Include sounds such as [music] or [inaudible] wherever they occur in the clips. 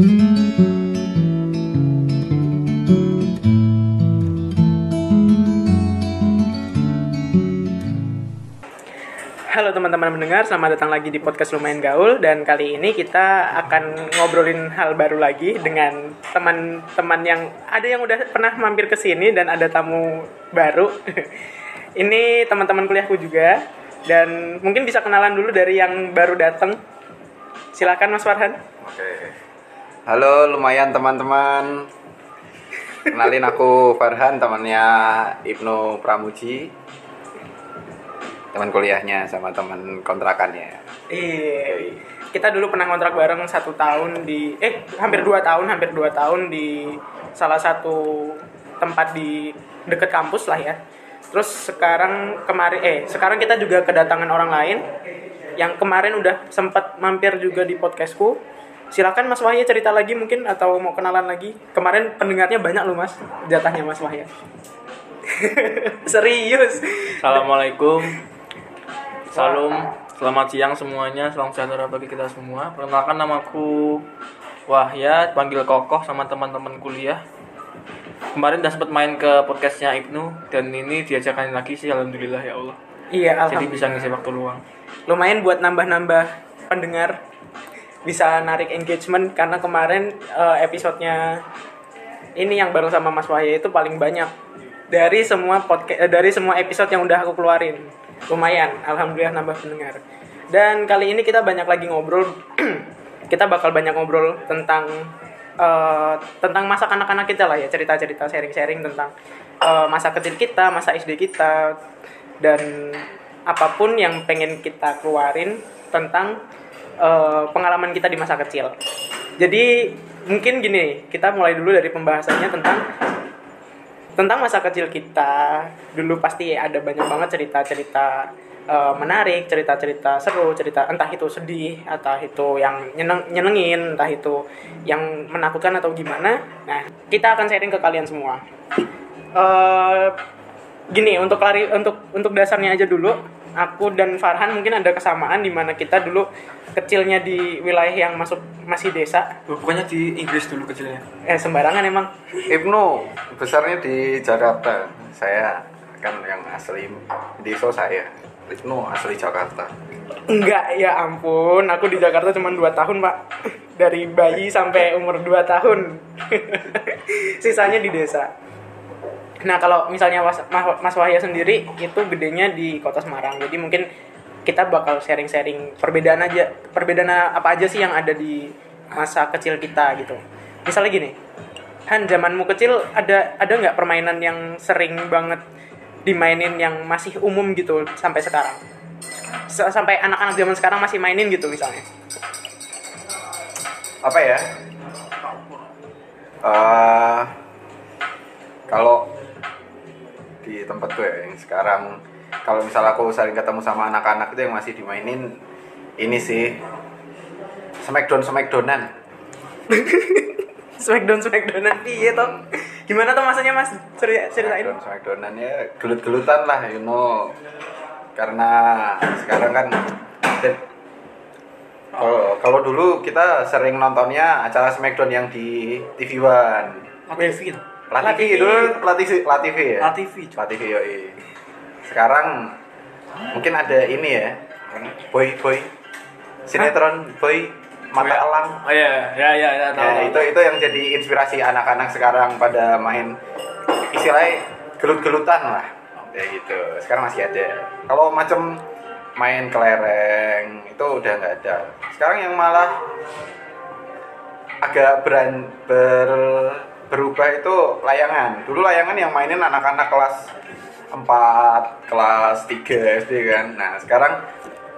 Halo teman-teman mendengar, selamat datang lagi di podcast Lumayan Gaul dan kali ini kita akan ngobrolin hal baru lagi dengan teman-teman yang ada yang udah pernah mampir ke sini dan ada tamu baru. [laughs] ini teman-teman kuliahku juga dan mungkin bisa kenalan dulu dari yang baru datang. Silakan Mas Farhan. Oke. Halo, lumayan teman-teman. Kenalin aku Farhan, temannya Ibnu Pramuji. Teman kuliahnya sama teman kontrakannya. Iya. Kita dulu pernah kontrak bareng satu tahun di eh hampir dua tahun, hampir dua tahun di salah satu tempat di dekat kampus lah ya. Terus sekarang kemarin eh sekarang kita juga kedatangan orang lain yang kemarin udah sempat mampir juga di podcastku. Silakan Mas Wahya cerita lagi mungkin atau mau kenalan lagi. Kemarin pendengarnya banyak loh Mas, jatahnya Mas Wahya. [laughs] Serius. Assalamualaikum Salam Selamat siang semuanya Salam sejahtera bagi kita semua Perkenalkan namaku Wahya Panggil Kokoh sama teman-teman kuliah Kemarin udah sempat main ke podcastnya Ibnu Dan ini diajarkan lagi sih Alhamdulillah ya Allah Iya, Jadi bisa alhamdulillah. ngisi waktu luang lumayan buat nambah-nambah pendengar bisa narik engagement karena kemarin eh, episodenya ini yang bareng sama Mas Wahya itu paling banyak. Dari semua podcast dari semua episode yang udah aku keluarin. Lumayan alhamdulillah nambah pendengar. Dan kali ini kita banyak lagi ngobrol. [clears throat] Kita bakal banyak ngobrol tentang eh, tentang masa kanak-kanak kita lah ya cerita-cerita sharing-sharing tentang eh, masa kecil kita masa SD kita dan apa pun yang pengen kita keluarin tentang eh, pengalaman kita di masa kecil. Jadi mungkin gini, kita mulai dulu dari pembahasannya tentang tentang masa kecil kita. Dulu pasti ada banyak banget cerita-cerita eh, menarik, cerita-cerita seru, cerita entah itu sedih, entah itu yang nyeneng, nyenengin, entah itu yang menakutkan atau gimana. Nah, kita akan sharing ke kalian semua. Eh, gini untuk lari untuk untuk dasarnya aja dulu aku dan Farhan mungkin ada kesamaan di mana kita dulu kecilnya di wilayah yang masuk masih desa. Oh, Pokoknya di Inggris dulu kecilnya. Eh sembarangan emang. Ibnu besarnya di Jakarta. Saya kan yang asli desa saya. Ibnu asli Jakarta. enggak ya ampun. Aku di Jakarta cuma 2 tahun pak. Dari bayi sampai umur 2 tahun. [laughs] Sisanya di desa nah kalau misalnya Mas, Mas Wahya sendiri itu gedenya di kota Semarang. Jadi mungkin kita bakal sharing-sharing perbedaan aja perbedaan apa aja sih yang ada di masa kecil kita gitu. Misalnya gini Han zamanmu kecil ada ada nggak permainan yang sering banget dimainin yang masih umum gitu sampai sekarang? S- sampai anak-anak zaman sekarang masih mainin gitu misalnya. Apa ya? Eh, kalau di tempat gue yang sekarang. Kalau misal aku sering ketemu sama anak-anak itu yang masih dimainin ini sih. Smackdown Smackdownan. [laughs] Smackdown Smackdownan. Iya toh. Gimana tuh masanya mas? Ceri- ceritain. Smackdown Smackdownan ya gelut-gelutan lah you know. Karena sekarang kan kalau kalau dulu kita sering nontonnya acara Smackdown yang di TV One. TV itu La TV dulu La TV La TV ya? La TV, La TV yoi. sekarang mungkin ada ini ya boy boy. Sinetron boy mata elang. Oh iya, ya ya ya tahu. Ya, tahu. itu itu yang jadi inspirasi anak-anak sekarang pada main istilahnya gelut-gelutan lah ya gitu. Sekarang masih ada. Kalau macam main kelereng itu udah nggak ada. Sekarang yang malah agak beran ber, berubah itu layangan dulu layangan yang mainin anak-anak kelas 4 kelas 3 SD kan nah sekarang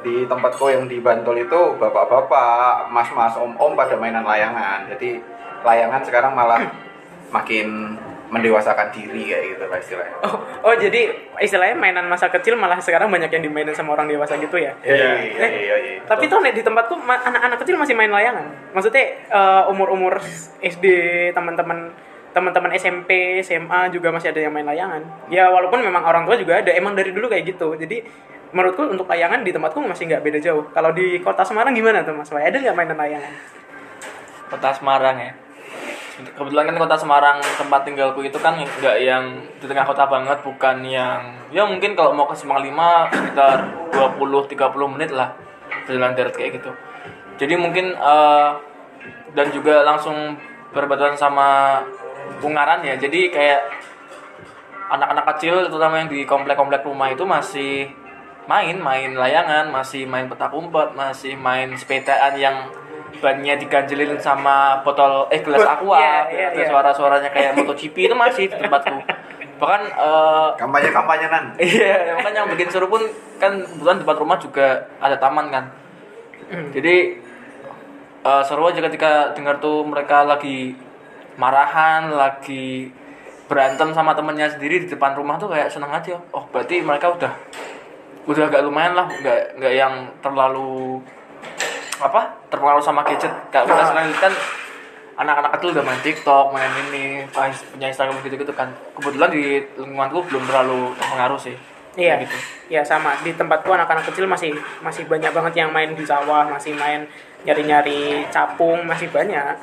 di tempatku yang di Bantul itu bapak-bapak, mas-mas, om-om pada mainan layangan. Jadi layangan sekarang malah makin mendewasakan diri kayak gitu lah istilahnya. oh, oh jadi istilahnya mainan masa kecil malah sekarang banyak yang dimainin sama orang dewasa gitu ya? Iya, Eh, iya, iya, iya. tapi tuh Nek, di tempatku anak-anak kecil masih main layangan. Maksudnya eh, umur-umur SD teman-teman teman-teman SMP SMA juga masih ada yang main layangan. Ya walaupun memang orang tua juga ada emang dari dulu kayak gitu. Jadi menurutku untuk layangan di tempatku masih nggak beda jauh. Kalau di kota Semarang gimana tuh mas Wai? Ada nggak mainan layangan? Kota Semarang ya kebetulan kan kota Semarang tempat tinggalku itu kan nggak yang di tengah kota banget bukan yang ya mungkin kalau mau ke Semang 5 sekitar 20-30 menit lah berjalan darat kayak gitu. Jadi mungkin eh, dan juga langsung berbatasan sama Ungaran ya jadi kayak anak-anak kecil terutama yang di komplek-komplek rumah itu masih main main layangan masih main petak umpet masih main sepedaan yang bannya diganjelin sama botol eh gelas Bot- aqua iya, iya, ada iya. suara-suaranya kayak MotoGP itu masih di tempatku bahkan eh, kampanye kampanyenan [laughs] Iya, makanya yang bikin seru pun kan kebetulan depan rumah juga ada taman kan. Jadi eh, seru aja ketika dengar tuh mereka lagi marahan, lagi berantem sama temennya sendiri di depan rumah tuh kayak seneng aja. Oh berarti mereka udah udah agak lumayan lah, nggak nggak yang terlalu apa terpengaruh sama gadget. Kayak kita sekarang kan anak-anak kecil udah main TikTok, main ini, punya Instagram gitu-gitu kan. Kebetulan di lingkunganku belum terlalu terpengaruh sih. Iya, gitu. Iya sama di tempatku anak-anak kecil masih masih banyak banget yang main di sawah, masih main nyari-nyari capung, masih banyak.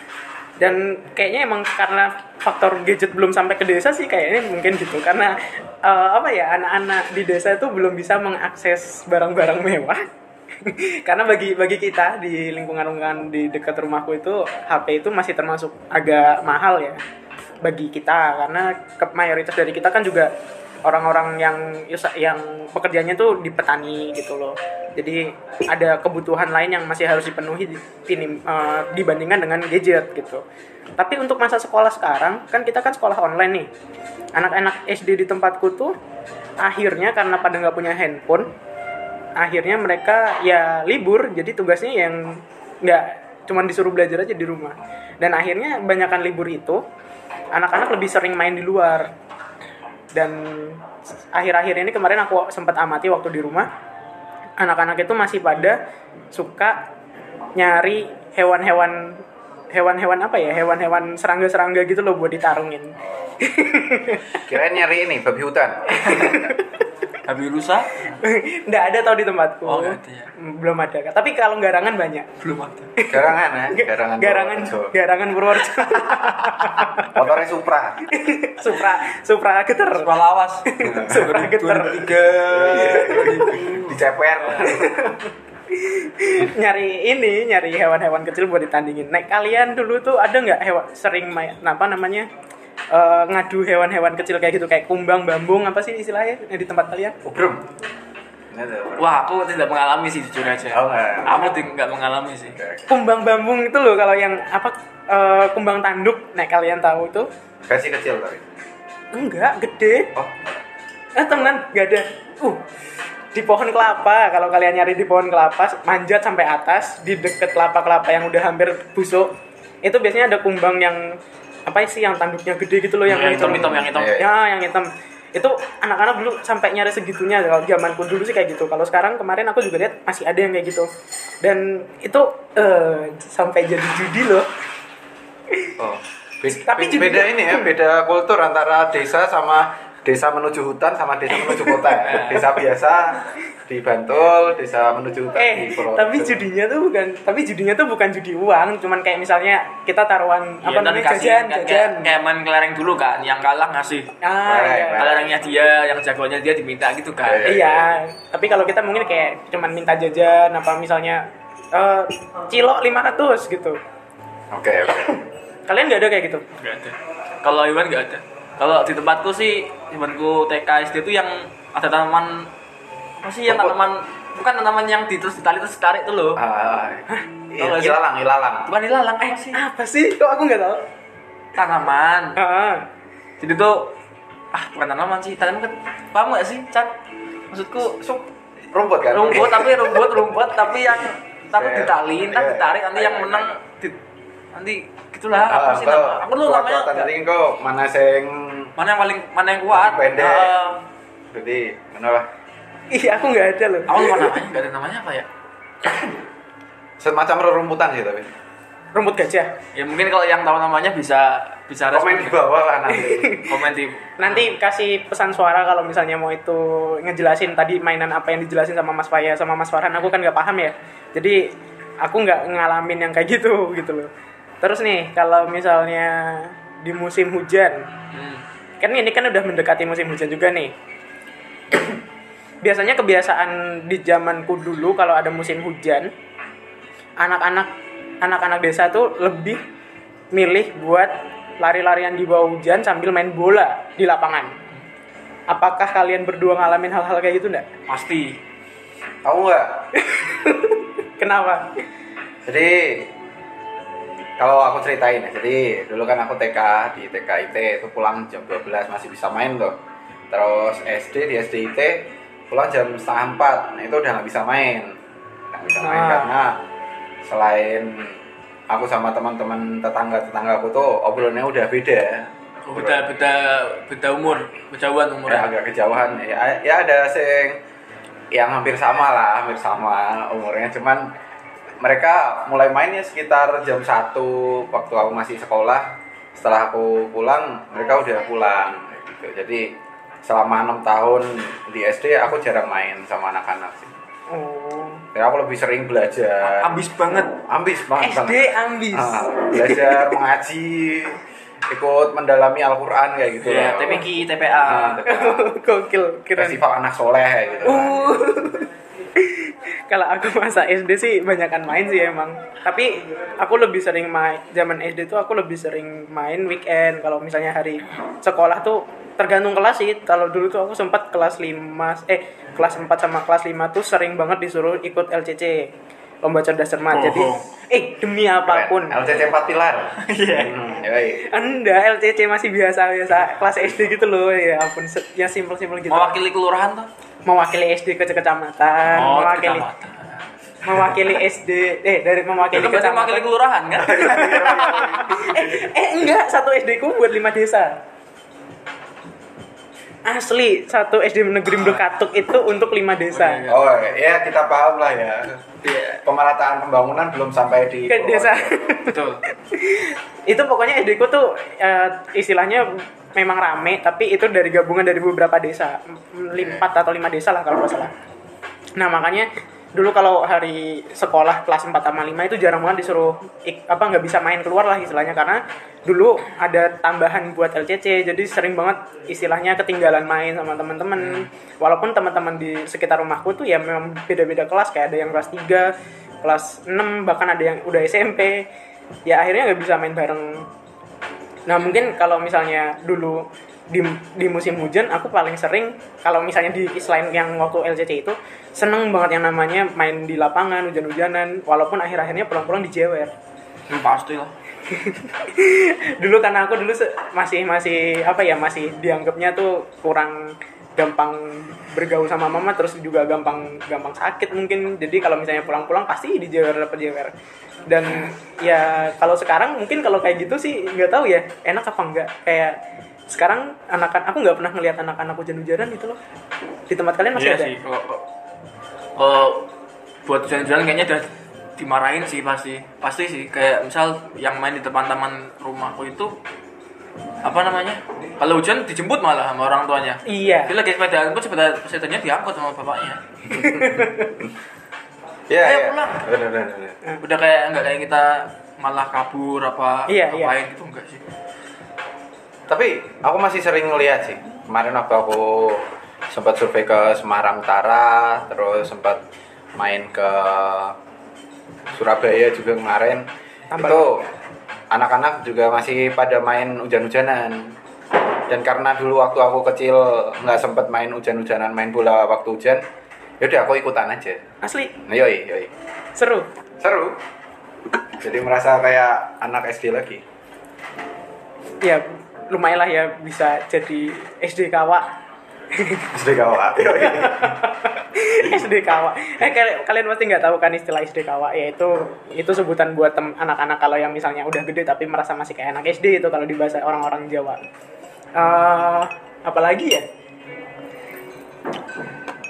Dan kayaknya emang karena faktor gadget belum sampai ke desa sih kayaknya mungkin gitu karena eh, apa ya anak-anak di desa itu belum bisa mengakses barang-barang mewah. [laughs] karena bagi bagi kita di lingkungan-lingkungan di dekat rumahku itu HP itu masih termasuk agak mahal ya bagi kita karena ke mayoritas dari kita kan juga orang-orang yang yang pekerjaannya tuh di petani gitu loh. Jadi ada kebutuhan lain yang masih harus dipenuhi di, ini, eh, dibandingkan dengan gadget gitu. Tapi untuk masa sekolah sekarang kan kita kan sekolah online nih. Anak-anak SD di tempatku tuh akhirnya karena pada nggak punya handphone, akhirnya mereka ya libur. Jadi tugasnya yang nggak cuman disuruh belajar aja di rumah. Dan akhirnya banyakkan libur itu anak-anak lebih sering main di luar dan akhir-akhir ini kemarin aku sempat amati waktu di rumah anak-anak itu masih pada suka nyari hewan-hewan hewan-hewan apa ya hewan-hewan serangga-serangga gitu loh buat ditarungin kirain nyari ini babi hutan [laughs] Habis rusa [laughs] nggak ada tau di tempatku Oh, ada ya. belum ada tapi kalau garangan banyak belum ada. garangan ya garangan garangan Purworejo. garangan Purworejo [laughs] motornya Supra [laughs] Supra Supra geter Sekolah lawas. Supra geter Tiga. di CPR nyari ini nyari hewan-hewan kecil buat ditandingin. Nek kalian dulu tuh ada nggak hewan sering main apa namanya eh, ngadu hewan-hewan kecil kayak gitu kayak kumbang bambung apa sih istilahnya di tempat kalian? Ubrum. Wah, aku tidak mengalami sih jujur aja. Oh, nggak. Aku tidak mengalami sih. Kumbang bambung itu loh kalau yang apa eh, kumbang tanduk. Nek kalian tahu itu versi kecil tapi enggak gede. oh Eh temenan nggak ada. Uh di pohon kelapa kalau kalian nyari di pohon kelapa manjat sampai atas di deket kelapa-kelapa yang udah hampir busuk itu biasanya ada kumbang yang apa sih yang tanduknya gede gitu loh yang Yang hitam hitam-hitam, yang hitam. Ya yang hitam itu anak-anak dulu sampai nyari segitunya kalau zamanku dulu sih kayak gitu kalau sekarang kemarin aku juga lihat masih ada yang kayak gitu dan itu eh sampai jadi judi loh Oh. [laughs] Be- Tapi juga- beda ini ya, beda kultur antara desa sama desa menuju hutan sama desa [laughs] menuju kota. ya. Desa biasa di Bantul, desa menuju hutan eh di Purworejo. tapi judinya tuh bukan tapi judinya tuh bukan judi uang cuman kayak misalnya kita taruhan apa Iya, namanya jajan kan, jajan kayak, kayak main kelereng dulu kan, yang kalah ngasih. ah iya. right. Kelerengnya dia, yang jagoannya dia diminta gitu kan. Iya, Iya, tapi kalau kita mungkin kayak cuman minta jajan apa misalnya eh cilok 500 gitu. Oke, oke. Kalian nggak ada kayak gitu? Nggak ada. Kalau Iwan nggak ada. Kalau di tempatku sih, temanku TK SD itu yang ada tanaman apa sih yang tanaman bukan tanaman yang di terus ditali terus ditarik itu loh. Ah, sih? ilalang, ilalang. Bukan ilalang apa sih? Apa sih? Kok aku nggak tahu? Tanaman. Ah, Jadi tuh ah bukan tanaman sih, tanaman kan paham nggak sih, Chan? Maksudku Sup, rumput kan? rumput tapi rumput rumput tapi yang tapi ditali ntar Iya. ditarik nanti yang Iya, menang iya. di- nanti gitulah apa Ah, sih nama aku dulu namanya nanti kau mana sing mana yang paling mana yang kuat Pendek. Eh, jadi kenapa? iya aku nggak ada loh. aku lupa namanya nggak ada namanya apa ya Semacam rerumputan sih tapi. Rumput gajah. ya mungkin kalau yang tahu namanya bisa bisa Komen respon. di bawah lah nanti. [laughs] komen di Nanti kasih pesan suara kalau misalnya mau itu ngejelasin tadi mainan apa yang dijelasin sama Mas Faya sama Mas Farhan aku kan nggak paham ya. Jadi aku nggak ngalamin yang kayak gitu gitu loh. Terus nih kalau misalnya di musim hujan, Hmm. Kan ini kan udah mendekati musim hujan juga nih. [coughs] Biasanya kebiasaan di zamanku dulu kalau ada musim hujan, anak-anak anak-anak desa tuh lebih milih buat lari-larian di bawah hujan sambil main bola di lapangan. Apakah kalian berdua ngalamin hal-hal kayak gitu enggak? Pasti. Tahu nggak? [laughs] Kenapa? Jadi kalau aku ceritain ya, jadi dulu kan aku TK di TK IT itu pulang jam 12 masih bisa main tuh. Terus SD di SD IT pulang jam setengah empat, nah itu udah nggak bisa main, nggak bisa main Ah. karena selain aku sama teman-teman tetangga tetangga aku tuh obrolannya udah beda. Beda beda beda umur, berjauhan Ya, umurnya. agak kejauhan ya, ya ada sing yang hampir sama lah hampir sama umurnya cuman mereka mulai mainnya sekitar jam 1 waktu aku masih sekolah setelah aku pulang mereka udah pulang gitu jadi selama enam tahun di SD aku jarang main sama anak-anak sih Oh. ya aku lebih sering belajar Ambis banget. ambis banget SD banget. ambis. Ah, belajar mengaji ikut mendalami Al-Quran kayak gitu Iya, loh. TPQ, Ah, TPA. [laughs] Gokil, keren. festival anak soleh gitu Uh. [laughs] Kalau aku masa SD sih banyakan main sih emang. Tapi aku lebih sering main zaman SD tuh aku lebih sering main weekend. Kalau misalnya hari sekolah tuh tergantung kelas sih. Kalau dulu tuh aku sempat kelas 5 eh kelas 4 sama kelas 5 tuh sering banget disuruh ikut LCC. Lomba cerdas cermat. Oh. Jadi eh demi apa pun. LCC 4 pilar Iya. Hmm, yoi. Anda LCC masih biasa-biasa kelas SD gitu loh ya ampun yang simpel-simpel gitu. Mewakili kelurahan tuh. Mewakili SD ke kecamatan, Oh, mewakili kecamatan. mewakili SD eh dari mewakili Itu kecamatan. mewakili kelurahan kan? [laughs] eh, eh enggak satu SD ku buat lima desa asli satu SD negeri Mdekatuk itu untuk lima desa. Oh ya kita paham lah ya. Iya. Pemerataan pembangunan belum sampai di ke desa. Betul. [laughs] itu pokoknya SD ku tuh eh, istilahnya memang rame tapi itu dari gabungan dari beberapa desa. Empat atau lima desa lah kalau nggak salah. Nah makanya dulu kalau hari sekolah kelas 4 sama 5 itu jarang banget disuruh ik- apa nggak bisa main keluar lah istilahnya. Karena dulu ada tambahan buat LCC jadi sering banget istilahnya ketinggalan main sama teman-teman. Walaupun teman-teman di sekitar rumahku tuh ya memang beda-beda kelas kayak ada yang kelas 3 kelas 6 bahkan ada yang udah SMP ya akhirnya nggak bisa main bareng. Nah mungkin kalau misalnya dulu di, di musim hujan aku paling sering kalau misalnya di selain yang waktu LCC itu seneng banget yang namanya main di lapangan hujan-hujanan walaupun akhir-akhirnya pulang-pulang dijewer. Hmm, pasti lah. [laughs] dulu karena aku dulu masih masih apa ya masih dianggapnya tuh kurang gampang bergaul sama mama terus juga gampang gampang sakit mungkin jadi kalau misalnya pulang-pulang pasti dijewer dapat jewer dan ya kalau sekarang mungkin kalau kayak gitu sih nggak tahu ya enak apa enggak kayak sekarang anak aku nggak pernah ngelihat anak-anak hujan-hujanan itu loh di tempat kalian masih Iya ada sih. Kalau kalau buat jalan-jalan kayaknya udah dimarahin sih pasti. Pasti sih kayak misal yang main di depan taman rumahku itu apa namanya? Kalau hujan dijemput malah sama orang tuanya. iya Dia lagi sepedaan pun sepeda sepedanya diangkut sama bapaknya. [laughs] Ya, Ayo ya. pulang. Bener, bener, bener. Udah kayak nggak kayak kita malah kabur apa Iya, iya. ngapain gitu enggak sih. Tapi aku masih sering ngeliat sih. Kemarin waktu aku sempat survei ke Semarang Utara, terus sempat main ke Surabaya juga kemarin. Tambah. Itu anak-anak juga masih pada main hujan-hujanan. Dan karena dulu waktu aku kecil nggak sempat main hujan-hujanan, main bola waktu hujan, yaudah aku ikutan aja. asli Nah, yoi, yoi. seru Seru. Jadi merasa kayak anak SD lagi. ya lumayan lah ya bisa jadi SD kawa SD kawa. [laughs] SD kawa. Eh kalian, pasti nggak tahu kan istilah SD kawa yaitu itu sebutan buat anak-anak kalau yang misalnya udah gede tapi merasa masih kayak anak SD itu kalau di bahasa orang-orang Jawa. Eh apalagi ya?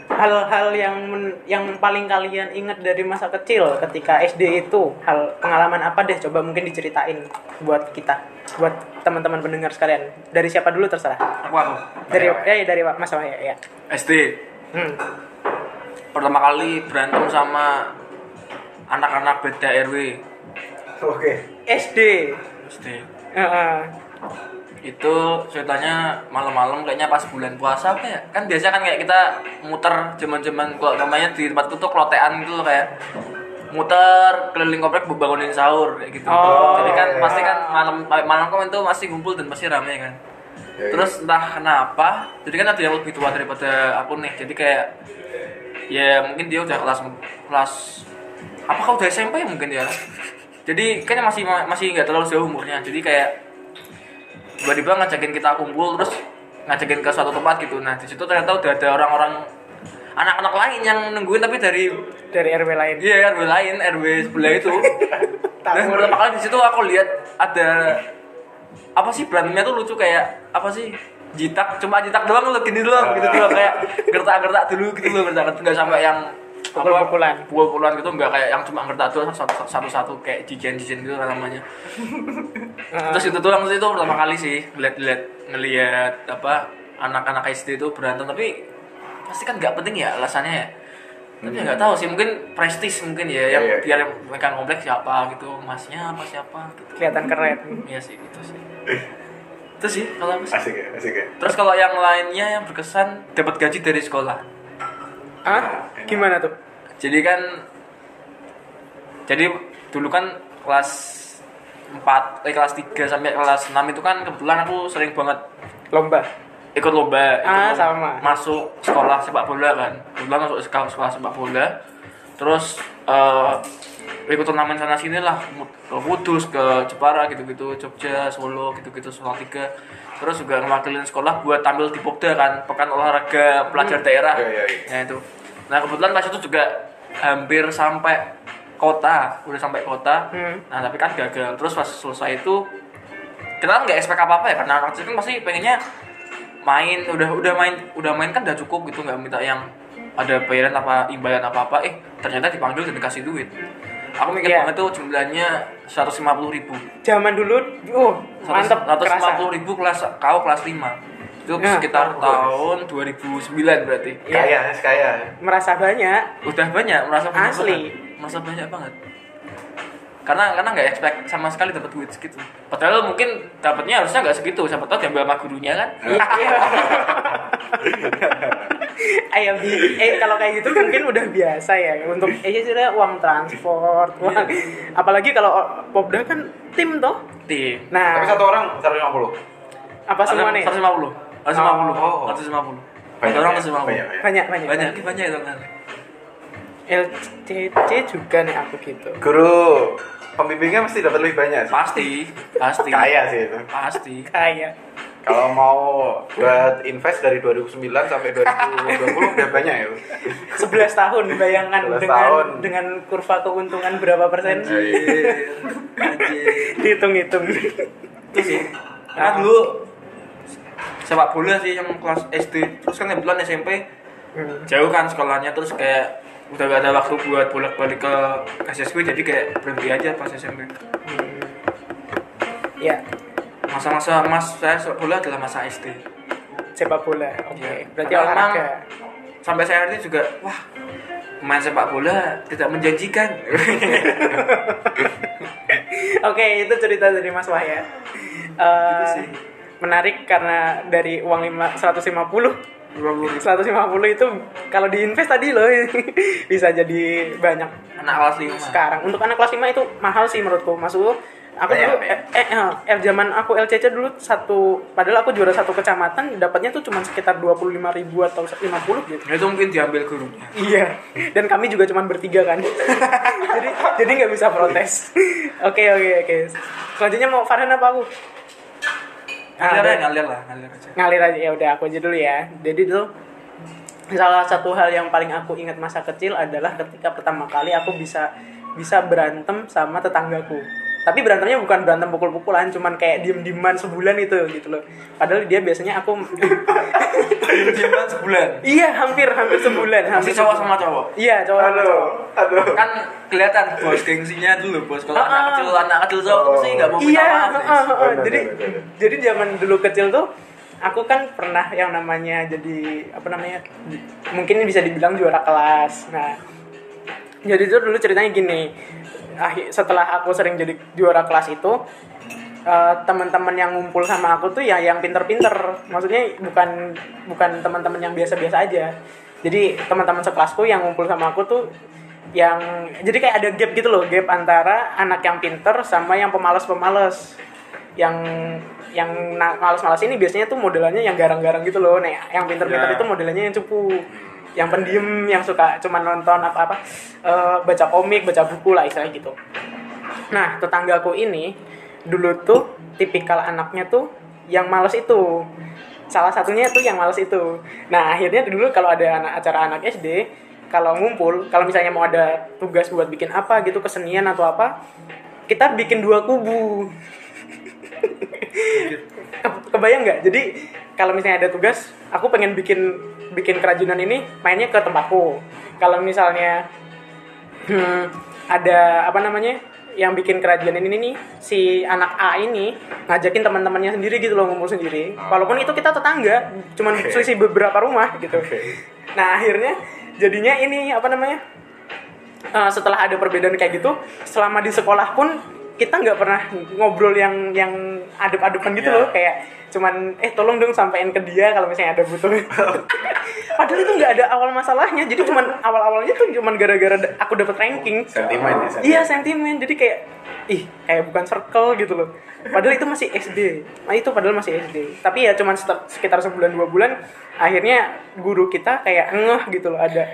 Hal-hal yang men- yang paling kalian ingat dari masa kecil ketika SD itu hal pengalaman apa deh coba mungkin diceritain buat kita buat teman-teman pendengar sekalian dari siapa dulu terserah Aku aku dari Oke, oke. ya dari Mas Wahya ya SD hmm. pertama kali berantem sama anak-anak beda RW Oke. SD. SD Heeh. itu ceritanya malam-malam kayaknya pas bulan puasa apa ya kan biasa kan kayak kita muter zaman-zaman kalau namanya di tempat itu tuh klotean gitu loh kayak muter keliling komplek bangunin sahur kayak gitu. Oh, jadi kan iya. pasti kan malam malam kan itu masih ngumpul dan pasti rame kan. Ya, terus entah kenapa jadi kan ada yang lebih tua daripada aku nih jadi kayak ya mungkin dia udah kelas kelas apa kau udah SMP mungkin ya. Jadi kayaknya masih masih nggak terlalu jauh umurnya jadi kayak tiba-tiba ngajakin kita kumpul terus ngajakin ke suatu tempat gitu. Nah di situ ternyata udah ada orang-orang anak-anak lain yang nungguin tapi dari Dari RW lain. iya RW lain RW sebelah itu [laughs] dan pertama kali di situ aku lihat ada apa sih berantemnya tuh lucu kayak apa sih jitak cuma jitak doang lo gini doang gitu doang kayak gertak-gertak dulu gitu loh gertak nggak sampai yang Pukul-pukulan. pukul-pukulan gitu nggak kayak yang cuma gertak doang satu- satu-satu kayak jijen-jijen gitu namanya Heeh. terus itu doang sih itu pertama kali sih ngeliat-ngeliat ngeliat apa anak-anak SD itu berantem tapi pasti kan nggak penting ya alasannya ya tapi ya nggak tahu sih mungkin prestis mungkin ya yang Iya, iya. biar yang megang kompleks siapa gitu masnya apa siapa gitu Kelihatan keren. iya sih itu sih itu sih kalau aku sih. Asik ya, asik ya. terus kalau yang lainnya yang berkesan dapat gaji dari sekolah Ah, gimana tuh? jadi kan jadi dulu kan kelas 4 eh, kelas 3 sampai kelas 6 itu kan kebetulan aku sering banget Lomba. Ikut lomba ikut Ah, lomba. sama. masuk sekolah sepak bola kan. Kebetulan masuk sekolah sekolah sepak bola. Terus eh ikut turnamen sana sini lah. Ke Kudus ke Jepara gitu-gitu Jogja Solo gitu-gitu Solo tiga. Terus juga ngewakilin sekolah buat tampil di Popda kan pekan olahraga pelajar daerah. Iya, iya, iya. nah itu. Nah kebetulan pas itu juga hampir sampai kota udah sampai kota. Hmm. nah tapi kan gagal. Terus pas selesai itu kita kan nggak expect apa apa ya? Karena anak kecil kan pasti pengennya main udah udah main udah main kan udah cukup gitu nggak minta yang ada bayaran apa imbalan apa apa eh ternyata dipanggil dan dikasih duit aku mikir Iya. banget tuh jumlahnya seratus lima puluh ribu Zaman dulu, uh, mantep, seratus lima puluh ribu kelas kau kelas 5 itu Nah, sekitar bagus. tahun 2009 berarti Iya. Kaya, kaya. Merasa banyak. udah banyak merasa banyak Asli. banget. merasa banyak banget karena karena nggak expect sama sekali dapat duit segitu padahal mungkin dapatnya harusnya nggak segitu siapa tahu diambil sama gurunya kan Iya. [laughs] Ayam di, eh kalau kayak gitu mungkin udah biasa ya untuk eh sudah uang transport, uang. apalagi kalau Popda kan tim toh. tim Tapi Nah, satu orang 150. apa semua nih? 150 150 Oh. 150 Banyak, orang ya? 150 Banyak, ya? Banyak banyak. banyak banyak itu kan LCC juga nih aku gitu. Guru pembimbingnya mesti dapat lebih banyak sih. pasti pasti Kaya sih itu. pasti Kayak Kalau mau buat invest dari 2009 sampai 2020 udah banyak ya. 11 tahun bayangkan 11 dengan tahun. dengan kurva keuntungan berapa persen? anjir anjir Dihitung-hitung. itu sih karena dulu sepak bola sih yang kelas SD terus kan kebetulan SMP Hmm. jauh kan sekolahnya terus kayak udah gak ada waktu buat bolak-balik ke KSSW jadi kayak berhenti aja pas SMP Ya, masa-masa mas saya sepak bola adalah masa SD sepak bola. Oke, Ya. berarti Karena olahraga. sampai saya ini juga wah main sepak bola tidak menjanjikan [laughs] Oke, itu cerita dari Mas Wahya. Sih. menarik karena dari uang lima, 150 150 itu kalau diinvest tadi loh [laughs] bisa jadi banyak anak kelas lima sekarang untuk anak kelas 5 itu mahal sih menurutku maksudku aku dulu banyak. eh, eh, eh, eh, zaman aku LCC dulu satu padahal aku juara satu kecamatan dapatnya tuh cuma sekitar 25 ribu atau 50 gitu itu mungkin diambil gurunya Iya, dan kami juga cuma bertiga kan. [laughs] jadi jadi nggak bisa protes. [laughs] Oke oke oke. Selanjutnya mau Farhan apa aku? Ngalir aja ngalir lah ngalir aja ngalir aja ya udah aku aja dulu ya. Jadi tuh salah satu hal yang paling aku ingat masa kecil adalah ketika pertama kali aku bisa bisa berantem sama tetanggaku. Tapi berantemnya bukan berantem pukul-pukulan, cuman kayak diem-dieman sebulan itu gitu loh. Padahal dia biasanya aku diaman sebulan iya hampir hampir sebulan. Hampir masih cowok sama cowok Iya cowok sama cowok. aduh. kan kelihatan bos gengsinya dulu bos kalau Ah, anak ah. kecil anak kecil cowok tuh sih nggak mau minta iya maaf heeh. Bener, jadi jadi zaman dulu kecil tuh aku kan pernah yang namanya jadi apa namanya mungkin bisa dibilang juara kelas nah jadi itu dulu ceritanya gini setelah aku sering jadi juara kelas itu eh, teman-teman yang ngumpul sama aku tuh ya yang pinter-pinter. Maksudnya bukan bukan teman-teman yang biasa-biasa aja. Jadi teman-teman sekelasku yang ngumpul sama aku tuh yang jadi kayak ada gap gitu loh gap antara anak yang pinter sama yang pemalas-pemalas. Yang yang malas-malas ini biasanya tuh modelannya yang garang-garang gitu loh. Nih yang pinter-pinter Ya. itu modelannya yang cupu yang pendiam yang suka cuma nonton apa-apa eh, baca komik baca buku lah istilahnya gitu. Nah tetanggaku ini dulu tuh tipikal anaknya tuh yang males itu. Salah satunya tuh yang males itu. Nah akhirnya dulu kalau ada anak acara anak SD kalau ngumpul kalau misalnya mau ada tugas buat bikin apa gitu kesenian atau apa kita bikin dua kubu. Ke- kebayang nggak? Jadi kalau misalnya ada tugas aku pengen bikin bikin kerajinan ini mainnya ke tempatku kalau misalnya hmm, ada apa namanya yang bikin kerajinan ini nih si anak A ini ngajakin teman-temannya sendiri gitu loh ngumpul sendiri walaupun itu kita tetangga cuman Oke. selisih beberapa rumah gitu Oke. nah akhirnya jadinya ini apa namanya Eh, setelah ada perbedaan kayak gitu selama di sekolah pun kita nggak pernah ngobrol yang yang adep-adepan gitu Iya. loh. Kayak cuman eh tolong dong sampein ke dia kalau misalnya ada butuh. [laughs] Padahal itu nggak ada awal masalahnya. Jadi cuman awal-awalnya tuh cuman gara-gara aku dapat ranking. Sentimen ya, sentimen. iya sentimen. Jadi kayak ih kayak bukan circle gitu loh. Padahal itu masih SD nah itu padahal masih SD tapi ya cuman sekitar- sekitar sebulan dua bulan akhirnya guru kita kayak ngeh gitu loh. Ada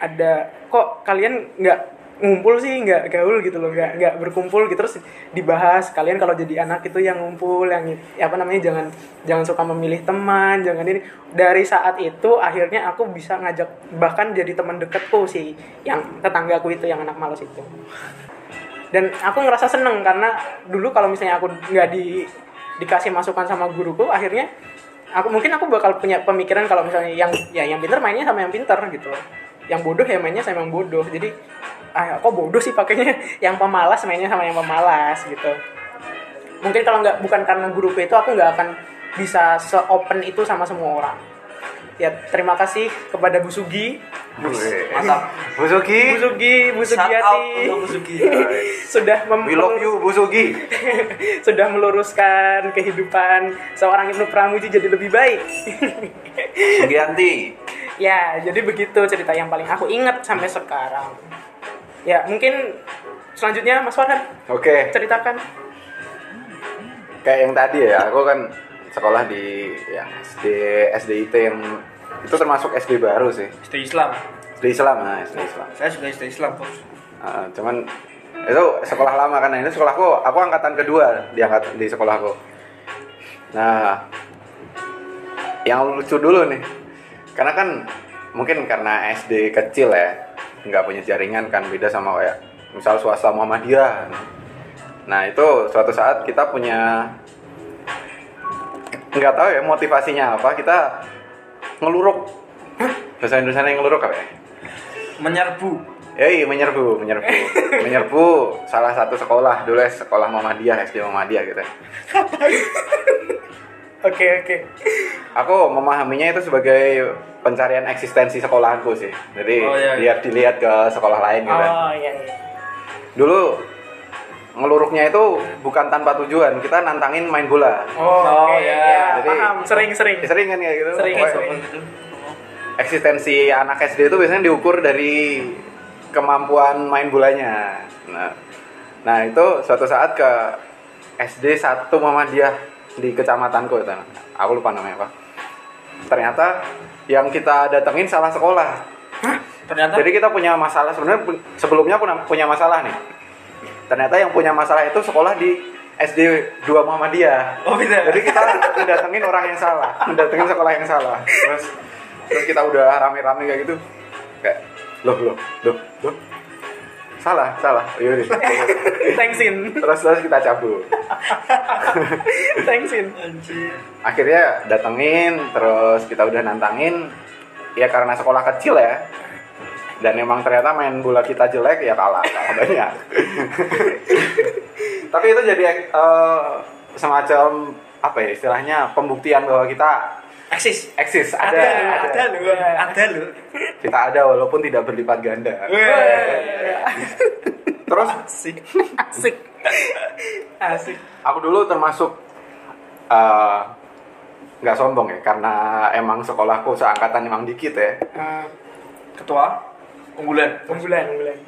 ada kok kalian nggak ngumpul sih nggak gaul gitu loh nggak nggak berkumpul gitu. Terus dibahas kalian kalau jadi anak itu yang ngumpul yang ya apa namanya jangan jangan suka memilih teman jangan ini. Dari saat itu akhirnya aku bisa ngajak bahkan jadi teman dekatku sih yang tetanggaku itu yang anak malas itu. Dan aku ngerasa seneng karena dulu kalau misalnya aku nggak di dikasih masukan sama guruku akhirnya aku mungkin aku bakal punya pemikiran kalau misalnya yang ya yang pinter mainnya sama yang pinter gitu. Yang bodoh ya mainnya sama yang bodoh. Jadi ah kok bodoh sih pakainya [laughs] yang pemalas mainnya sama yang pemalas gitu mungkin kalau nggak bukan karena guruku itu aku nggak akan bisa se open itu sama semua orang ya terima kasih kepada Bu Sugi. [laughs] Mantap. Bu Sugi. Bu Sugi Bu Sugiati Sugi. [laughs] sudah mem- We love you Bu Sugi. sudah meluruskan kehidupan seorang Ibnu Pramuji jadi lebih baik. Sugianti. ya, jadi begitu cerita yang paling aku ingat sampai sekarang. Ya, mungkin selanjutnya Mas Farhan Oke. ceritakan. Kayak yang tadi ya, aku kan sekolah di yang SD SDIT yang itu termasuk SD baru sih. SD Islam. SD Islam, nah SD Islam. Saya juga SD Islam, Bos. Ah, cuman itu sekolah lama kan nah, ini sekolahku aku angkatan kedua di angkat di sekolahku nah yang lucu dulu nih karena kan mungkin karena SD kecil ya nggak punya jaringan kan beda sama kayak misal swasta Muhammadiyah nah itu suatu saat kita punya nggak tahu ya motivasinya apa kita ngeluruk bahasa Indonesia yang ngeluruk apa ya Menyerbu. Ya iya menyerbu, menyerbu, [laughs] menyerbu salah satu sekolah dulu ya, sekolah Muhammadiyah, SD Muhammadiyah gitu. [laughs] Oke, oke. Aku memahaminya itu sebagai pencarian eksistensi sekolahanku sih. Jadi Oh, iya, iya. lihat dilihat ke sekolah lain gitu. kan. Oh, iya iya. Dulu ngeluruknya itu bukan tanpa tujuan, kita nantangin main bola. Oh, Oh, oke. iya. ya, Jadi- paham. Sering-sering. Sering kan kayak gitu. Sering, Pokoknya sering. Eksistensi anak SD itu biasanya diukur dari kemampuan main bolanya. Nah, nah itu suatu saat ke SD 1 Muhammadiyah di kecamatanku itu. Aku lupa namanya apa. Ternyata yang kita datengin salah sekolah. Ternyata Jadi kita punya masalah sebenarnya sebelumnya punya- punya masalah nih. Ternyata yang punya masalah itu sekolah di SD 2 Muhammadiyah. Oh, beda. Jadi kita mendatengin orang yang salah, mendatengin sekolah yang salah. Terus terus kita udah rame-rame kayak gitu. Kayak loh loh loh loh. Salah, salah. [laughs] Yaudah. Thanksin. terus terus kita cabut. [laughs] Thanksin. Anjir. Akhirnya datengin, terus kita udah nantangin. Ya karena sekolah kecil ya. Dan emang ternyata main bola kita jelek ya kalah, kalah [laughs] banyak. Tapi itu jadi eh, semacam apa ya istilahnya pembuktian bahwa kita Eksis. eksis. Ada, Ada, ada, ada lu, ada. Lu. kita ada walaupun tidak berlipat ganda. Terus? Asik. Asik. Asik. Aku dulu termasuk eh, nggak sombong ya karena emang sekolahku seangkatan emang dikit ya. Ah, Ketua? Unggulan. unggulan unggulan.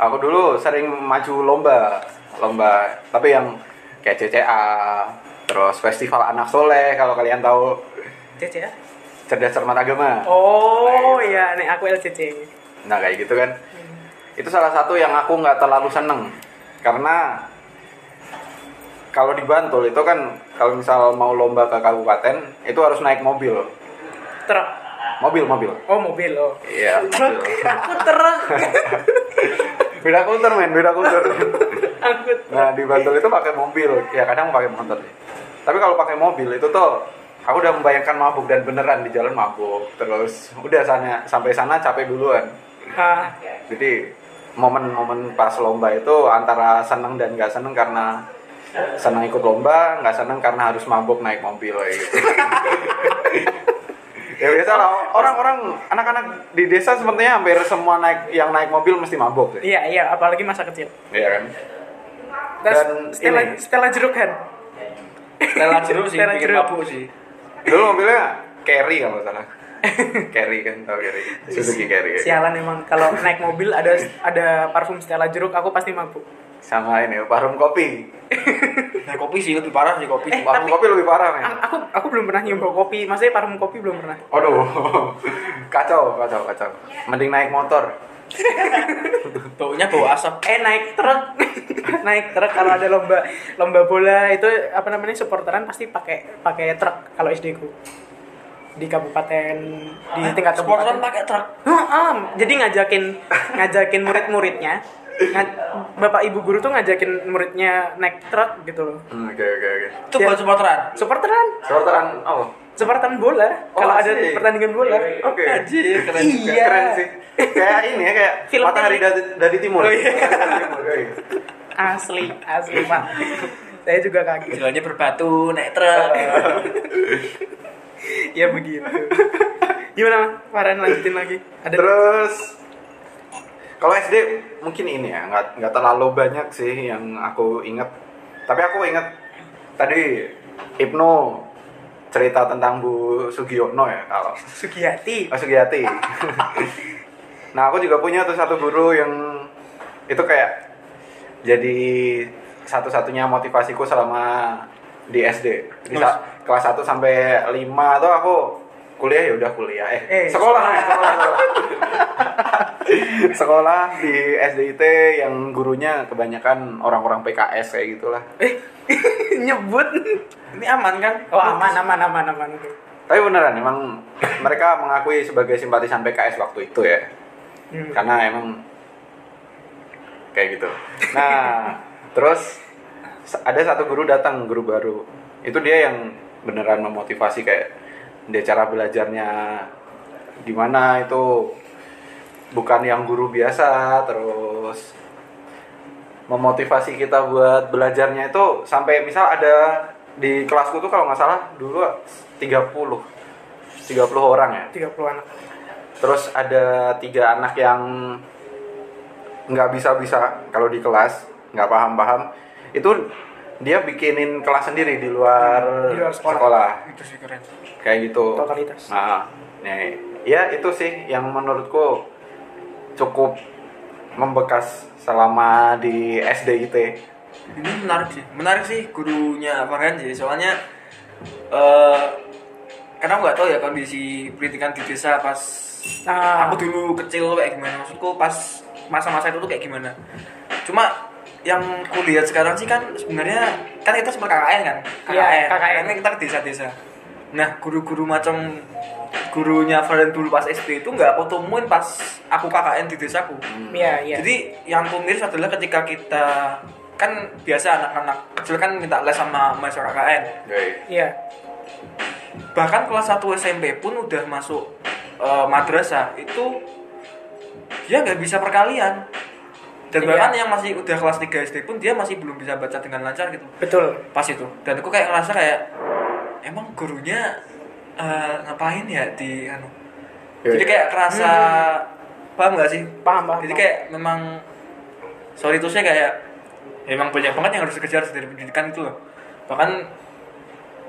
Aku dulu sering maju lomba, lomba tapi yang kayak CCA, terus festival anak soleh kalau kalian tahu CC ya cerdas cermat agama. oh iya nek aku LCC Nah kayak gitu kan. Itu salah satu yang aku nggak terlalu seneng karena kalau di Bantul itu kan kalau misal mau lomba ke kabupaten itu harus naik mobil, truk mobil mobil. oh mobil oh Iya. truk [laughs] aku truk [laughs] beda kultur men, beda kultur. [laughs] angkut Nah di Bantul itu pakai mobil, ya kadang pakai motor. Tapi kalau pakai mobil itu tuh aku udah membayangkan mabuk dan beneran di jalan mabuk. Terus udah sana sampai sana capek duluan. ah Jadi momen-momen pas lomba itu antara seneng dan nggak seneng karena seneng ikut lomba, nggak seneng karena harus mabuk naik mobil gitu. [laughs] ya biasa lah orang-orang anak-anak di desa sepertinya hampir semua naik yang naik mobil mesti mabuk sih. iya iya apalagi masa kecil Iya kan? dan Dan Stella ini. Stella jeruk kan Stella jeruk sih, Stella bikin jeruk. mabuk sih. Dulu mobilnya carry kalau salah. carry kan tau carry. Suzuki carry. sialan emang kalau naik mobil ada ada parfum Stella jeruk aku pasti mabuk Sama ini parfum kopi. Nah, kopi sih lebih parah sih kopi. Eh, Parfum tapi- kopi lebih parah men. Aku aku belum pernah nyoba kopi maksudnya parfum kopi belum pernah Aduh, kacau, kacau, kacau. Mending naik motor. [laughs] Baunya bau asap. eh naik truk [laughs] naik truk kalau ada lomba lomba bola itu apa namanya supporteran pasti pakai pakai truk kalau SD ku di kabupaten di tingkat Supporteran kabupaten pakai truk. Heeh, jadi ngajakin ngajakin murid-muridnya nga- bapak ibu guru tuh ngajakin muridnya naik truk gitu loh Hmm, Oke, oke, oke. Itu Ya. buat supporteran. supporteran Supporteran, oh. Supporteran bola Oh, kalau ada pertandingan bola Oke. Anjir, keren juga. Iya. Keren sih. Kayak ini ya, kayak [laughs] Film matahari dari, dari timur. Oh, iya. Dari timur, oke. asli asli pak saya juga kaget Jalannya berbatu, naik truk. [laughs] ya begitu gimana Farhan lanjutin lagi ada Terus kalau SD mungkin ini ya nggak nggak terlalu banyak sih yang aku inget. Tapi aku inget tadi Ibnu cerita tentang Bu Sugiono ya kalau Sugiyati Oh, Sugiyati. [laughs] nah aku juga punya tuh satu guru yang itu kayak jadi satu-satunya motivasiku selama di SD. Di Mas. kelas 1 sampai 5 tuh aku kuliah ya udah kuliah eh, Eh, sekolah sekolah. sekolah, [laughs] sekolah. di SDIT yang gurunya kebanyakan orang-orang PKS kayak gitulah eh [laughs] nyebut Ini aman kan? oh aman aman aman aman tapi beneran emang mereka mengakui sebagai simpatisan PKS waktu itu ya Hmm. karena emang kayak gitu nah [laughs] terus ada satu guru datang guru baru itu dia yang beneran memotivasi kayak dia cara belajarnya gimana itu bukan yang guru biasa terus memotivasi kita buat belajarnya itu sampai misal ada di kelasku tuh kalau nggak salah dulu 30 30 orang ya 30 anak Terus ada tiga anak yang nggak bisa-bisa kalau di kelas, nggak paham-paham. Itu dia bikinin kelas sendiri di luar, Di luar sekolah. sekolah. Itu sih keren. Kayak gitu. totalitas Nah, nih, ya itu sih yang menurutku cukup membekas selama di SDIT. Ini menarik sih. Menarik sih gurunya Farhan sih. Soalnya eh karena nggak tahu ya kondisi pendidikan di desa pas Ah. aku dulu kecil kayak gimana. Maksudku pas masa-masa itu tuh kayak gimana. Cuma yang kulihat sekarang sih kan sebenarnya kan kita sempat KKN kan KKN. Ini kita ke desa-desa nah guru-guru macam gurunya Farhan dulu pas SD itu nggak aku temuin pas aku KKN di desaku. Iya iya. Jadi yang aku miris adalah ketika kita kan biasa anak-anak kecil kan minta les sama mahasiswa KKN iya. Bahkan kelas 1 SMP pun udah masuk eh, madrasah itu dia nggak bisa perkalian. Dan Iya. bahkan yang masih udah kelas 3 SD pun dia masih belum bisa baca dengan lancar gitu. Betul. Pas itu. Dan aku kayak ngerasa kayak emang gurunya eh, ngapain ya di anu Ya, jadi ya. kayak kerasa paham gak sih paham paham jadi paham. kayak memang sorry itu saya kayak emang banyak banget yang harus dikejar dari pendidikan itu loh bahkan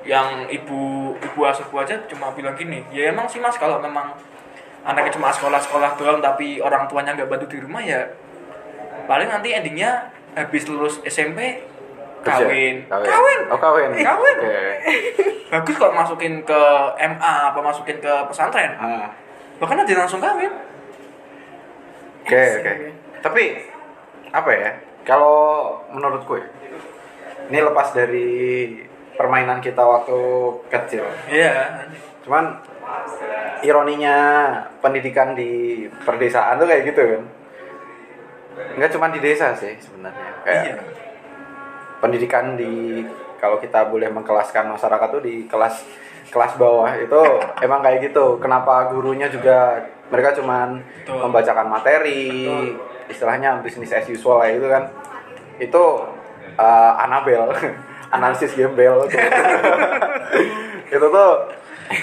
yang ibu ibu asuhku aja cuma bilang gini ya emang sih mas kalau memang anaknya cuma sekolah-sekolah doang tapi orang tuanya nggak bantu di rumah ya paling nanti endingnya habis lulus SMP Kerja. kawin kawin oh kawin Kawin. Oke. [laughs] bagus kalau masukin ke MA apa masukin ke pesantren Ah. bahkan nanti langsung kawin Oke, oke. Tapi apa ya? Kalau menurutku ya, ini lepas dari permainan kita waktu kecil. iya Cuman ironinya pendidikan di perdesaan tuh kayak gitu kan. Enggak cuma di desa sih sebenarnya. Kayak iya pendidikan di kalau kita boleh mengkelaskan masyarakat tuh di kelas kelas bawah itu [laughs] emang kayak gitu. Kenapa gurunya juga mereka cuman Betul. membacakan materi, istilahnya bisnis as usual kayak gitu kan. Itu uh, Anabel, [laughs] analisis gembel. [laughs] itu tuh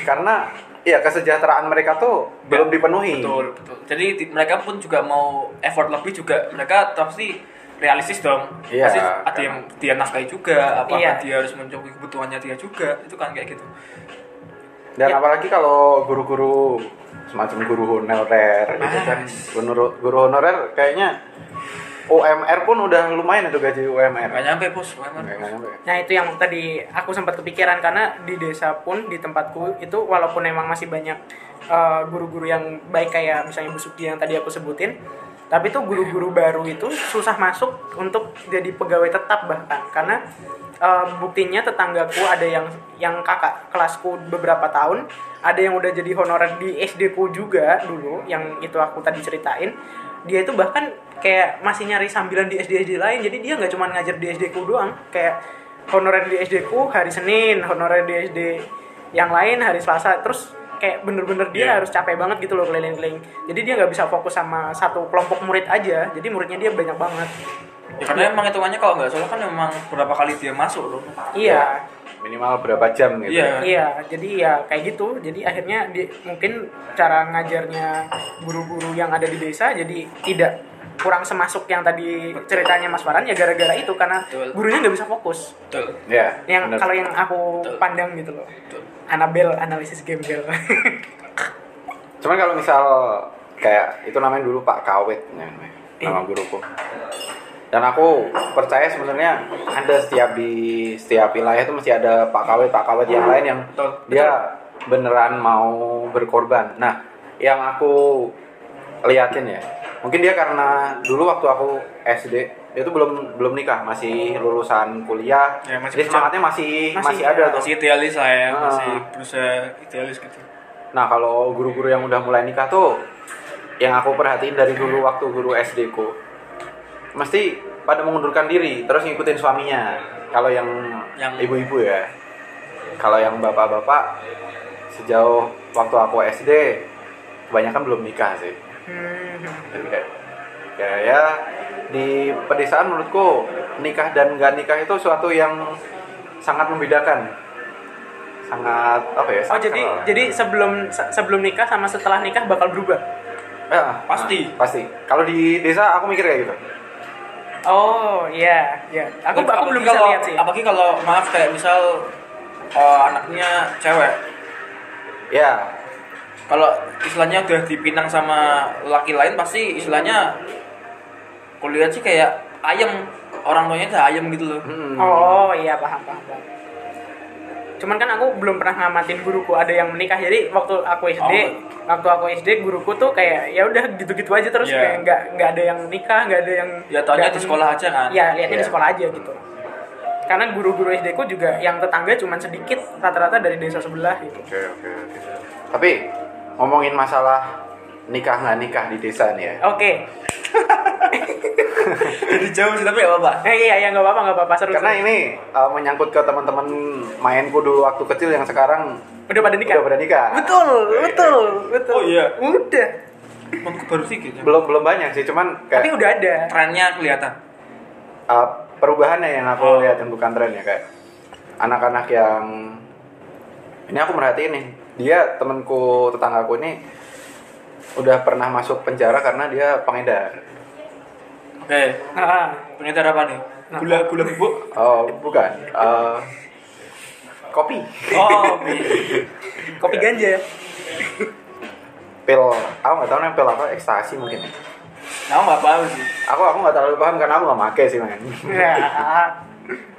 karena ya kesejahteraan mereka tuh belum dipenuhi. betul betul jadi mereka pun juga mau effort lebih juga mereka pasti realistis dong Iya, pasti ada karena- yang dia nafkahi juga apakah Iya. dia harus mencukupi kebutuhannya dia juga itu kan kayak gitu Dan Ya. apalagi kalau guru-guru semacam guru honorer gitu kan. Guru, guru honorer kayaknya UMR pun udah lumayan itu gaji UMR. nggak nyampe bos UMR. Nggak nyampe. Nah itu yang tadi aku sempat kepikiran karena di desa pun di tempatku itu walaupun emang masih banyak uh, guru-guru yang baik kayak misalnya Bu Sukti yang tadi aku sebutin, tapi tuh guru-guru baru itu susah masuk untuk jadi pegawai tetap bahkan. Karena uh, buktinya tetanggaku ada yang yang kakak kelasku beberapa tahun ada yang udah jadi honorer di SD ku juga dulu yang itu aku tadi ceritain. Dia itu bahkan kayak masih nyari sambilan di SD SD lain jadi dia nggak cuma ngajar di SD ku doang. Kayak honorer di SD ku hari Senin honorer di SD yang lain hari Selasa terus kayak bener-bener dia Iya. harus capek banget gitu loh keliling-keliling jadi dia nggak bisa fokus sama satu kelompok murid aja jadi muridnya dia banyak banget ya, karena emang hitungannya kalau nggak salah kan memang berapa kali dia masuk loh iya Minimal berapa jam gitu. Iya. Iya, jadi ya kayak gitu. Jadi akhirnya di, mungkin cara ngajarnya guru-guru yang ada di desa jadi tidak kurang semasuk yang tadi ceritanya Mas Farhan ya gara-gara itu karena Betul. gurunya nggak bisa fokus. betul Ya. Yang kalau yang aku Betul. pandang gitu loh. betul Anabel analisis gembel. Cuman kalau misal kayak itu namanya dulu Pak Kawit namanya, nama guruku. Dan aku percaya sebenarnya ada setiap di setiap wilayah itu mesti ada Pak Kawit, Pak Kawit yang lain yang Betul. dia beneran mau berkorban. Nah, yang aku liatin ya, mungkin dia karena dulu waktu aku SD itu belum belum nikah, masih lulusan kuliah. Ya, masih Jadi semangatnya masih Masih, masih, ada tuh. masih idealis lah ya Ah. masih berusaha idealis gitu Nah kalau guru-guru yang udah mulai nikah tuh yang aku perhatiin dari dulu waktu guru SD ku mesti pada mengundurkan diri terus ngikutin suaminya. Kalau yang Yang- ibu-ibu ya. Kalau yang bapak-bapak sejauh waktu aku SD kebanyakan belum nikah sih. Hmm. Jadi kayak kayak ya di pedesaan menurutku nikah dan nggak nikah itu suatu yang sangat membedakan. Sangat apa ya? Oh sangat- jadi jadi sebelum se- sebelum nikah sama setelah nikah bakal berubah. Ya, Pasti. pasti. Kalau di desa aku mikir kayak gitu. Oh iya iya. Aku aku belum bisa kalau, lihat sih. apalagi kalau maaf kayak misal eh, anaknya cewek Ya, kalau istilahnya udah dipinang sama laki lain pasti istilahnya kuliah sih kayak ayam orang tuanya udah ayam gitu loh hmm. Oh iya paham paham. paham. Cuman kan aku belum pernah ngamatin guruku ada yang menikah. Jadi waktu aku SD, Oh. waktu aku SD guruku tuh kayak ya udah gitu-gitu aja terus Iya. kayak nggak nggak ada yang nikah, nggak ada yang ya taunya di sekolah aja kan Iya, lihatnya di Iya. sekolah aja gitu. Karena guru-guru SD ku juga yang tetangga cuman sedikit rata-rata dari desa sebelah gitu. Oke, oke, oke. Tapi ngomongin masalah nikah nggak nikah di desa nih ya. Oke. Jadi jauh sih tapi gak apa-apa Eh, iya iya nggak apa-apa nggak apa-apa seru. Karena seru. ini uh, menyangkut ke teman-teman mainku dulu waktu kecil yang sekarang udah pada nikah. udah pada nikah. Betul, betul, betul. Oh, iya? Udah. menurutku baru sedikit ya. Belum belum banyak sih, cuman Tapi kayak udah ada. trennya kelihatan uh, perubahannya yang aku Oh. lihat yang bukan trennya kayak anak-anak yang ini aku merhatiin nih dia temanku tetanggaku ini udah pernah masuk penjara karena dia pengedar oke Ah, pengedar apa nih? Gula gula bubuk. Oh, bukan. Eh, kopi. Oh, kopi ganja. Pil, aku nggak tahu nih pil apa, ekstasi mungkin. ya. Aku nggak paham sih. Aku aku nggak terlalu paham karena aku nggak make sih men. Ya,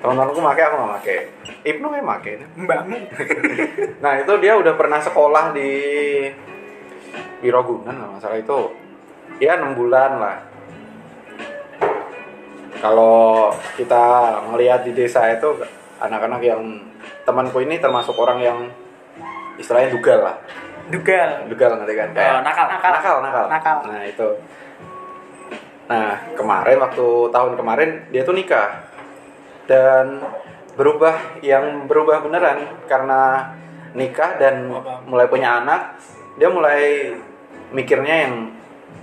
Teman-temanku make, aku nggak make. Ibnu kayak make. mbakmu. Nah itu dia udah pernah sekolah di Wirogunan kalau nggak salah itu ya enam bulan lah. Kalau kita ngelihat di desa itu anak-anak yang temanku ini termasuk orang yang istilahnya dugal lah, Dugal. dugal ngerti kan? Eh, nakal. Nakal. nakal, nakal. Nakal. Nah itu. Nah kemarin waktu tahun kemarin dia tuh nikah dan berubah yang berubah beneran karena nikah dan mulai punya anak dia mulai mikirnya yang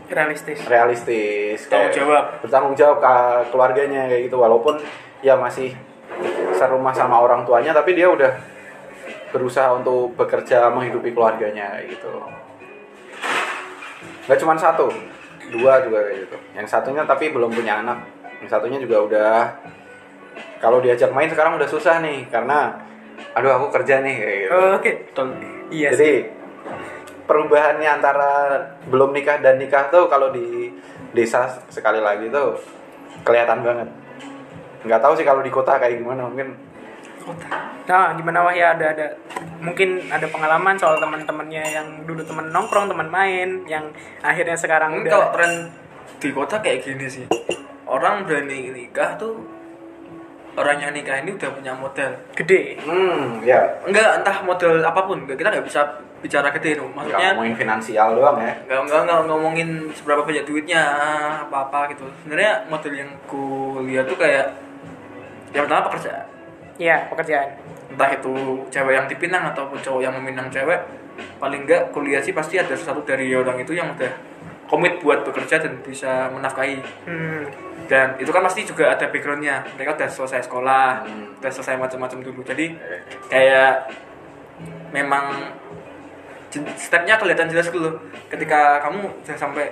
Realistis. realistis Tanggung kayak jawab. bertanggung jawab ke keluarganya kayak gitu walaupun ya masih serumah sama orang tuanya tapi dia udah berusaha untuk bekerja menghidupi keluarganya kayak gitu nggak cuma satu dua juga kayak gitu yang satunya tapi belum punya anak yang satunya juga udah kalau diajak main sekarang udah susah nih karena aduh aku kerja nih kayak gitu Oh, Oke. Betul. Iya jadi sih. Perubahannya antara belum nikah dan nikah tuh kalau di desa sekali lagi tuh kelihatan banget. Nggak tahu sih kalau di kota kayak gimana mungkin. Nah, gimana wah ya ada ada mungkin ada pengalaman soal teman-temannya yang dulu teman nongkrong, teman main, yang akhirnya sekarang Mungkin kalau tren di kota kayak gini sih. Orang berani nikah tuh orang yang nikah ini udah punya modal. gede. Hmm, ya. Enggak entah modal apa pun, enggak kita nggak bisa bicara gede loh. Nggak Maksudnya ngomongin finansial doang ya. nggak nggak nggak ngomongin seberapa banyak duitnya apa apa gitu. Sebenarnya model yang ku lihat tuh kayak yang pertama pekerjaan. Iya, pekerjaan. Entah itu cewek yang dipinang ataupun cowok yang meminang cewek, paling enggak kuliah sih pasti ada sesuatu dari orang itu yang udah komit buat bekerja dan bisa menafkahi Hmm. dan itu kan pasti juga ada backgroundnya mereka udah selesai sekolah Hmm. udah selesai macam-macam dulu jadi kayak memang stepnya kelihatan jelas dulu ketika kamu udah sampai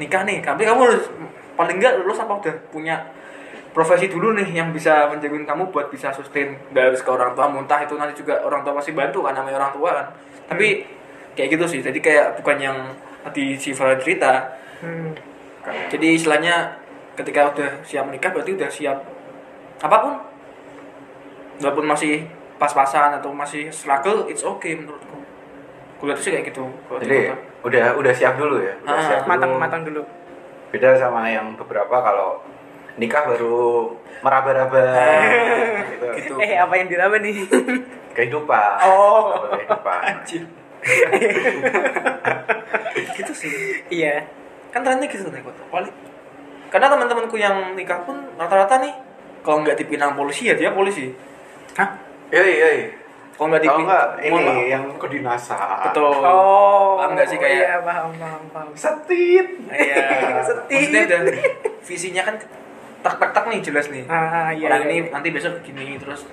nikah nih tapi kamu harus paling enggak lulus apa udah punya profesi dulu nih yang bisa menjamin kamu buat bisa sustain nggak harus ke orang tua muntah itu nanti juga orang tua pasti bantu kan namanya orang tua kan tapi kayak gitu sih jadi kayak bukan yang tadi si Farah cerita Hmm. jadi istilahnya ketika udah siap menikah berarti udah siap apa pun. Walaupun masih pas-pasan atau masih struggle, it's okay menurutku. Kuliah sih kayak gitu. Jadi udah udah siap dulu ya. Udah Ah, siap dulu. Matang-matang dulu. Beda sama yang beberapa kalau nikah baru meraba-raba [laughs] gitu. gitu. Eh, apa yang diraba nih? [laughs] Kehidupan. Oh. Kehidupan. Anjir. [laughs] gitu sih. iya. Kan trennya gitu nih kota. Paling karena teman-temanku yang nikah pun rata-rata nih kalau nggak dipinang polisi ya dia polisi. Hah? Yoi, yoi. Kalau nggak Kalau dipinang enggak mohon maaf. ini yang kedinasan. Betul. Oh. Paham nggak sih kayak- Iya, paham, paham, paham. Setit. Iya. [laughs] Setit. Maksudnya udah visinya kan tak tak tak nih jelas nih. Ah, iya. Orang iya. ini nanti besok begini terus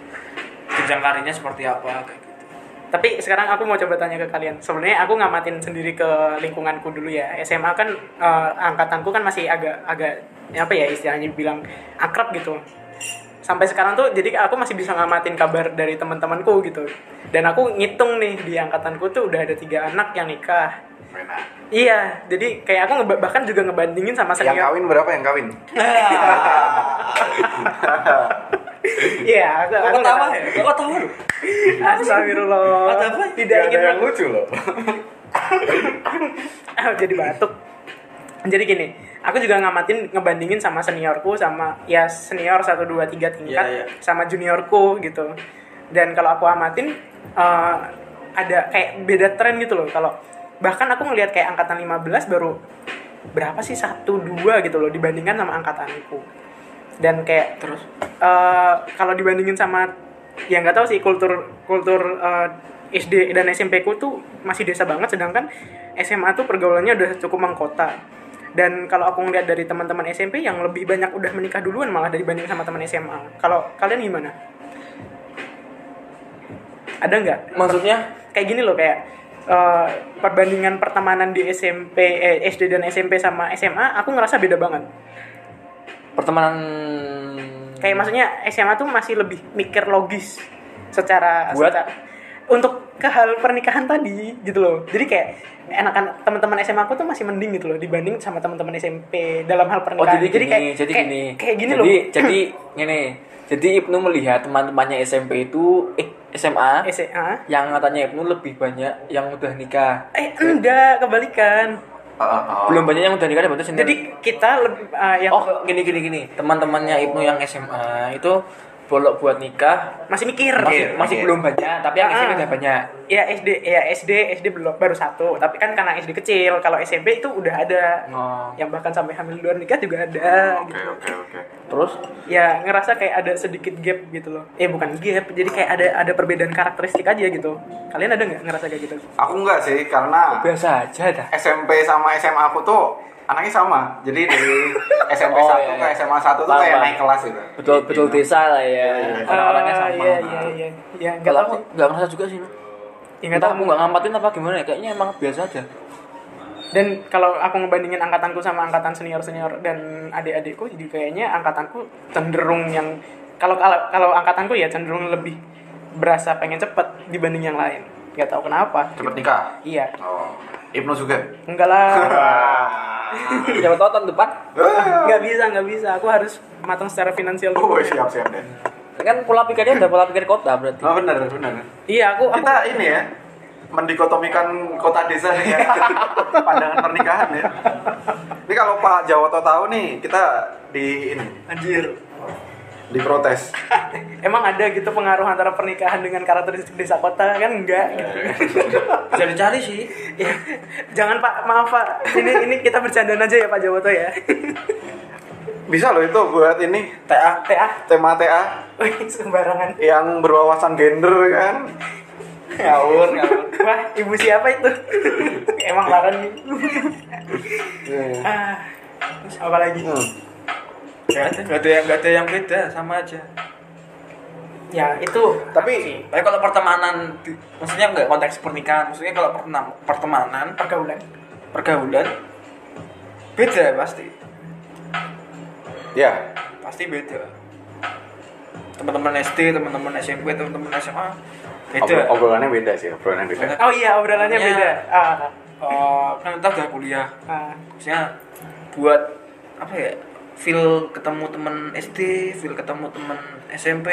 jenjang karirnya seperti apa kayak gitu. Tapi sekarang aku mau coba tanya ke kalian. Sebenarnya aku ngamatin sendiri ke lingkunganku dulu ya. SMA kan eh, angkatanku kan masih agak agak apa ya istilahnya bilang akrab gitu. Sampai sekarang tuh jadi aku masih bisa ngamatin kabar dari teman-temanku gitu. Dan aku ngitung nih di angkatanku tuh udah ada tiga anak yang nikah. Enak. Iya, jadi kayak aku ngeba- bahkan juga ngebandingin sama Yang senior. kawin berapa yang kawin? [laughs] Iya, aku, aku tahu. ya? Kok ketawa lu? Astagfirullah. Apa? Tidak ingin yang lucu loh. [laughs] Jadi batuk. Jadi gini, aku juga ngamatin ngebandingin sama seniorku sama ya senior 1 2 3 tingkat Iya, iya. sama juniorku gitu. Dan kalau aku amatin eh, ada kayak beda tren gitu loh. Kalau bahkan aku ngelihat kayak angkatan 15 baru berapa sih satu dua gitu loh dibandingkan sama angkatanku. Dan kayak Terus eh, kalau dibandingin sama ya nggak tahu sih kultur kultur eh, SD dan SMP ku tuh masih desa banget sedangkan SMA tuh pergaulannya udah cukup mengkota dan kalau aku ngeliat dari teman-teman SMP yang lebih banyak udah menikah duluan malah dibanding sama teman SMA kalau kalian gimana? Ada nggak? Maksudnya? Kayak gini loh kayak eh, perbandingan pertemanan di SMP eh, SD dan SMP sama SMA aku ngerasa beda banget. Pertemanan kayak maksudnya SMA tuh masih lebih mikir logis secara Buat? secara- untuk ke hal pernikahan tadi gitu loh jadi kayak enakan teman-teman SMA aku tuh masih mending gitu loh dibanding sama teman-teman SMP dalam hal Oh pernikahan jadi gini, kayak jadi kayak, gini. kayak gini jadi, loh Jadi [clears throat] gini. Jadi Ibnu melihat teman-temannya SMP itu eh SMA SMA yang katanya Ibnu lebih banyak yang udah nikah. eh enggak kebalikan oh, oh. Belum banyak yang udah nikah sendiri. jadi kita lebih ah, yang Oh, gini gini gini. Teman-temannya Ibnu yang SMA itu bolok buat nikah masih mikir masih, masih Mikir. belum banyak, tapi yang Ah. SMP udah banyak. ya SD ya SD SD belum baru satu tapi kan karena SD kecil kalau SMP itu udah ada Oh. yang bahkan sampai hamil luar nikah juga ada Oke gitu oke oke. Terus ya ngerasa kayak ada sedikit gap gitu loh eh bukan gap jadi kayak ada ada perbedaan karakteristik aja gitu kalian ada nggak ngerasa kayak gitu Aku enggak sih karena biasa aja dah. SMP sama SMA aku tuh anaknya sama. Jadi dari [laughs] SMP Oh, 1 iya, ke iya. SMA 1 tuh kayak naik kelas gitu. Betul betul Gitu. desa lah ya. Iya. Orang-orangnya Ah, sama. iya iya iya ya nggak tahu aku nggak ngerasa juga sih. ya Nggak tahu aku nggak ngampatin apa gimana ya. Kayaknya emang biasa aja. dan kalau aku ngebandingin angkatanku sama angkatan senior senior dan adik-adikku jadi kayaknya angkatanku cenderung yang kalau kalau kalau angkatanku ya cenderung lebih berasa pengen cepet dibanding yang lain nggak tahu kenapa Cepet nikah. iya Oh. Ibnu juga. enggak lah [laughs] Siapa tahu tahun depan nggak bisa nggak bisa aku harus matang secara finansial Oh, siap siap deh. kan pola pikirnya udah pola pikir kota berarti. Oh, benar benar. iya aku, aku Kita ini ya mendikotomikan kota desa ya [laughs] pandangan pernikahan ya. Ini kalau Pak Jawoto tahu nih kita di ini anjir diprotes. [laughs] emang ada gitu pengaruh antara pernikahan dengan karakteristik desa kota? Kan enggak gitu. [laughs] Bisa dicari sih. ya, jangan pak. Maaf pak. Ini ini kita bercandaan aja ya pak Jawoto ya. Bisa loh itu buat ini TA TA tema TA Wih, sembarangan. Yang berwawasan gender kan. Ngawur, ngawur. wah ibu siapa itu? [laughs] Emang laran nih ah terus apa lagi? Hmm. Gak ada, gak ada yang gak ada yang beda, sama aja. ya itu Tapi Tapi kalau pertemanan, maksudnya nggak konteks pernikahan, maksudnya kalau pertemanan, pergaulan pergaulan, beda pasti, ya pasti beda. Teman-teman SD, teman-teman SMP, teman-teman SMA, beda. Obro- obrolannya beda sih, obrolannya beda. oh iya obrolannya Makanya- beda ah, Eh, kan kita udah kuliah, ah. maksudnya buat apa ya? Feel ketemu teman SD, feel ketemu teman SMP,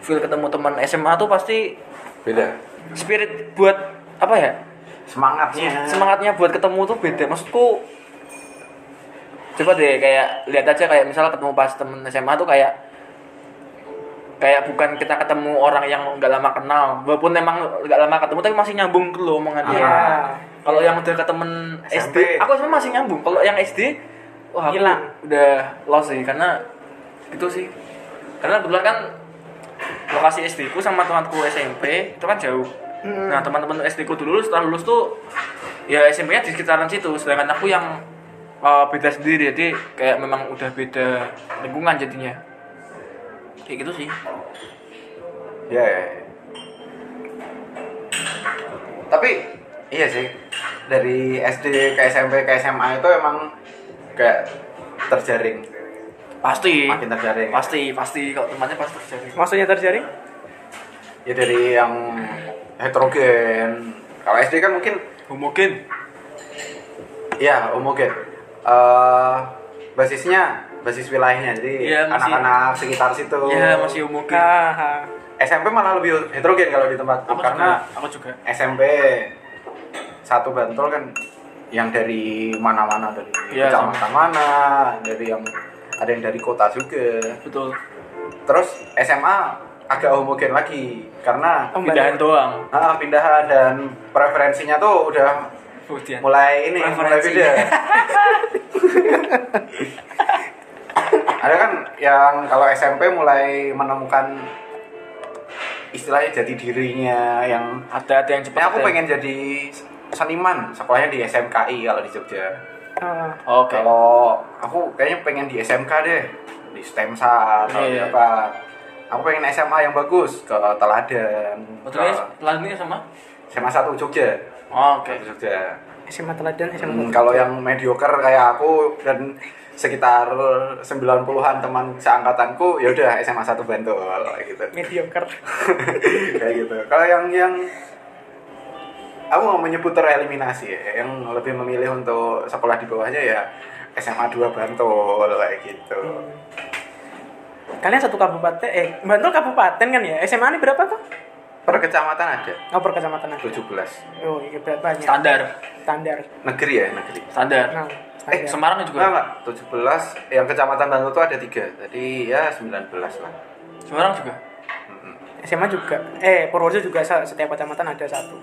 feel ketemu teman SMA tuh pasti Beda. spirit buat apa ya? Semangatnya. semangatnya buat ketemu tuh beda maksudku coba deh kayak lihat aja kayak misalnya ketemu pas temen SMA tuh kayak kayak bukan kita ketemu orang yang nggak lama kenal walaupun emang nggak lama ketemu tapi masih nyambung ke lo omongannya Iya. kalau yang udah ke temen SMP. SD aku SMA masih nyambung kalau yang SD wah aku Hilang. udah lost sih karena gitu sih karena kebetulan kan lokasi SD ku sama temanku SMP itu kan jauh Hmm. Nah teman-teman SD ku dulu setelah lulus tuh ya SMP-nya di sekitaran situ, sedangkan aku yang uh, beda sendiri, jadi kayak memang udah beda lingkungan jadinya. Kayak gitu sih. Ya, ya, ya. Tapi iya sih dari SD ke SMP ke SMA itu emang kayak terjaring, Pasti. makin terjaring. Pasti, pasti kalau temannya pasti terjadi. maksudnya terjaring Ya dari yang heterogen. Kalau SD kan mungkin Homogen. ya homogen. Eh basisnya basis wilayahnya jadi masih- anak-anak sekitar situ. Ya masih homogen. ah, ah. SMP malah lebih heterogen kalau di tempatku Aku karena juga. Aku juga. SMP satu Bantul kan yang dari mana-mana dari Iya, kecamatan mana, dari yang ada yang dari kota juga. Betul. Terus SMA agak homogen lagi karena Oh, Pindahan doang. ah, pindahan dan preferensinya tuh udah Kemudian. mulai ini mulai beda. ada kan yang kalau SMP mulai menemukan istilahnya jati dirinya yang Ada ada yang cepat. Ya, aku pengen jadi seniman, sekolahnya di SMKI kalau di Jogja. Ah. Oke. Kalau aku kayaknya pengen di SMK deh, di STEMSA atau di Iya. apa. Aku pengen SMA yang bagus ke Teladan. Betulnya ke pelan ini sama? SMA 1 Jogja. Oh, Oke. Satu Jogja. SMA teladan SMA Hmm, teladan. kalau yang mediocre kayak aku dan sekitar 90-an teman seangkatanku ya udah SMA 1 Bantul kayak gitu. mediocre [laughs] kayak gitu. Kalau yang yang aku mau menyebut tereliminasi ya, yang lebih memilih untuk sekolah di bawahnya ya SMA 2 Bantul kayak gitu. kalian satu kabupaten eh Bantul kabupaten kan ya SMA ini berapa tuh Per kecamatan ada oh per kecamatan ada 17. oh iya berat banyak Standar. standar Negeri ya, negeri. Standar. nah Eh, standar. Semarang Enggak, juga. enggak. 17 yang kecamatan Bantul itu ada tiga. Jadi ya 19 lah. Semarang juga. SMA juga eh Purworejo juga setiap kecamatan ada satu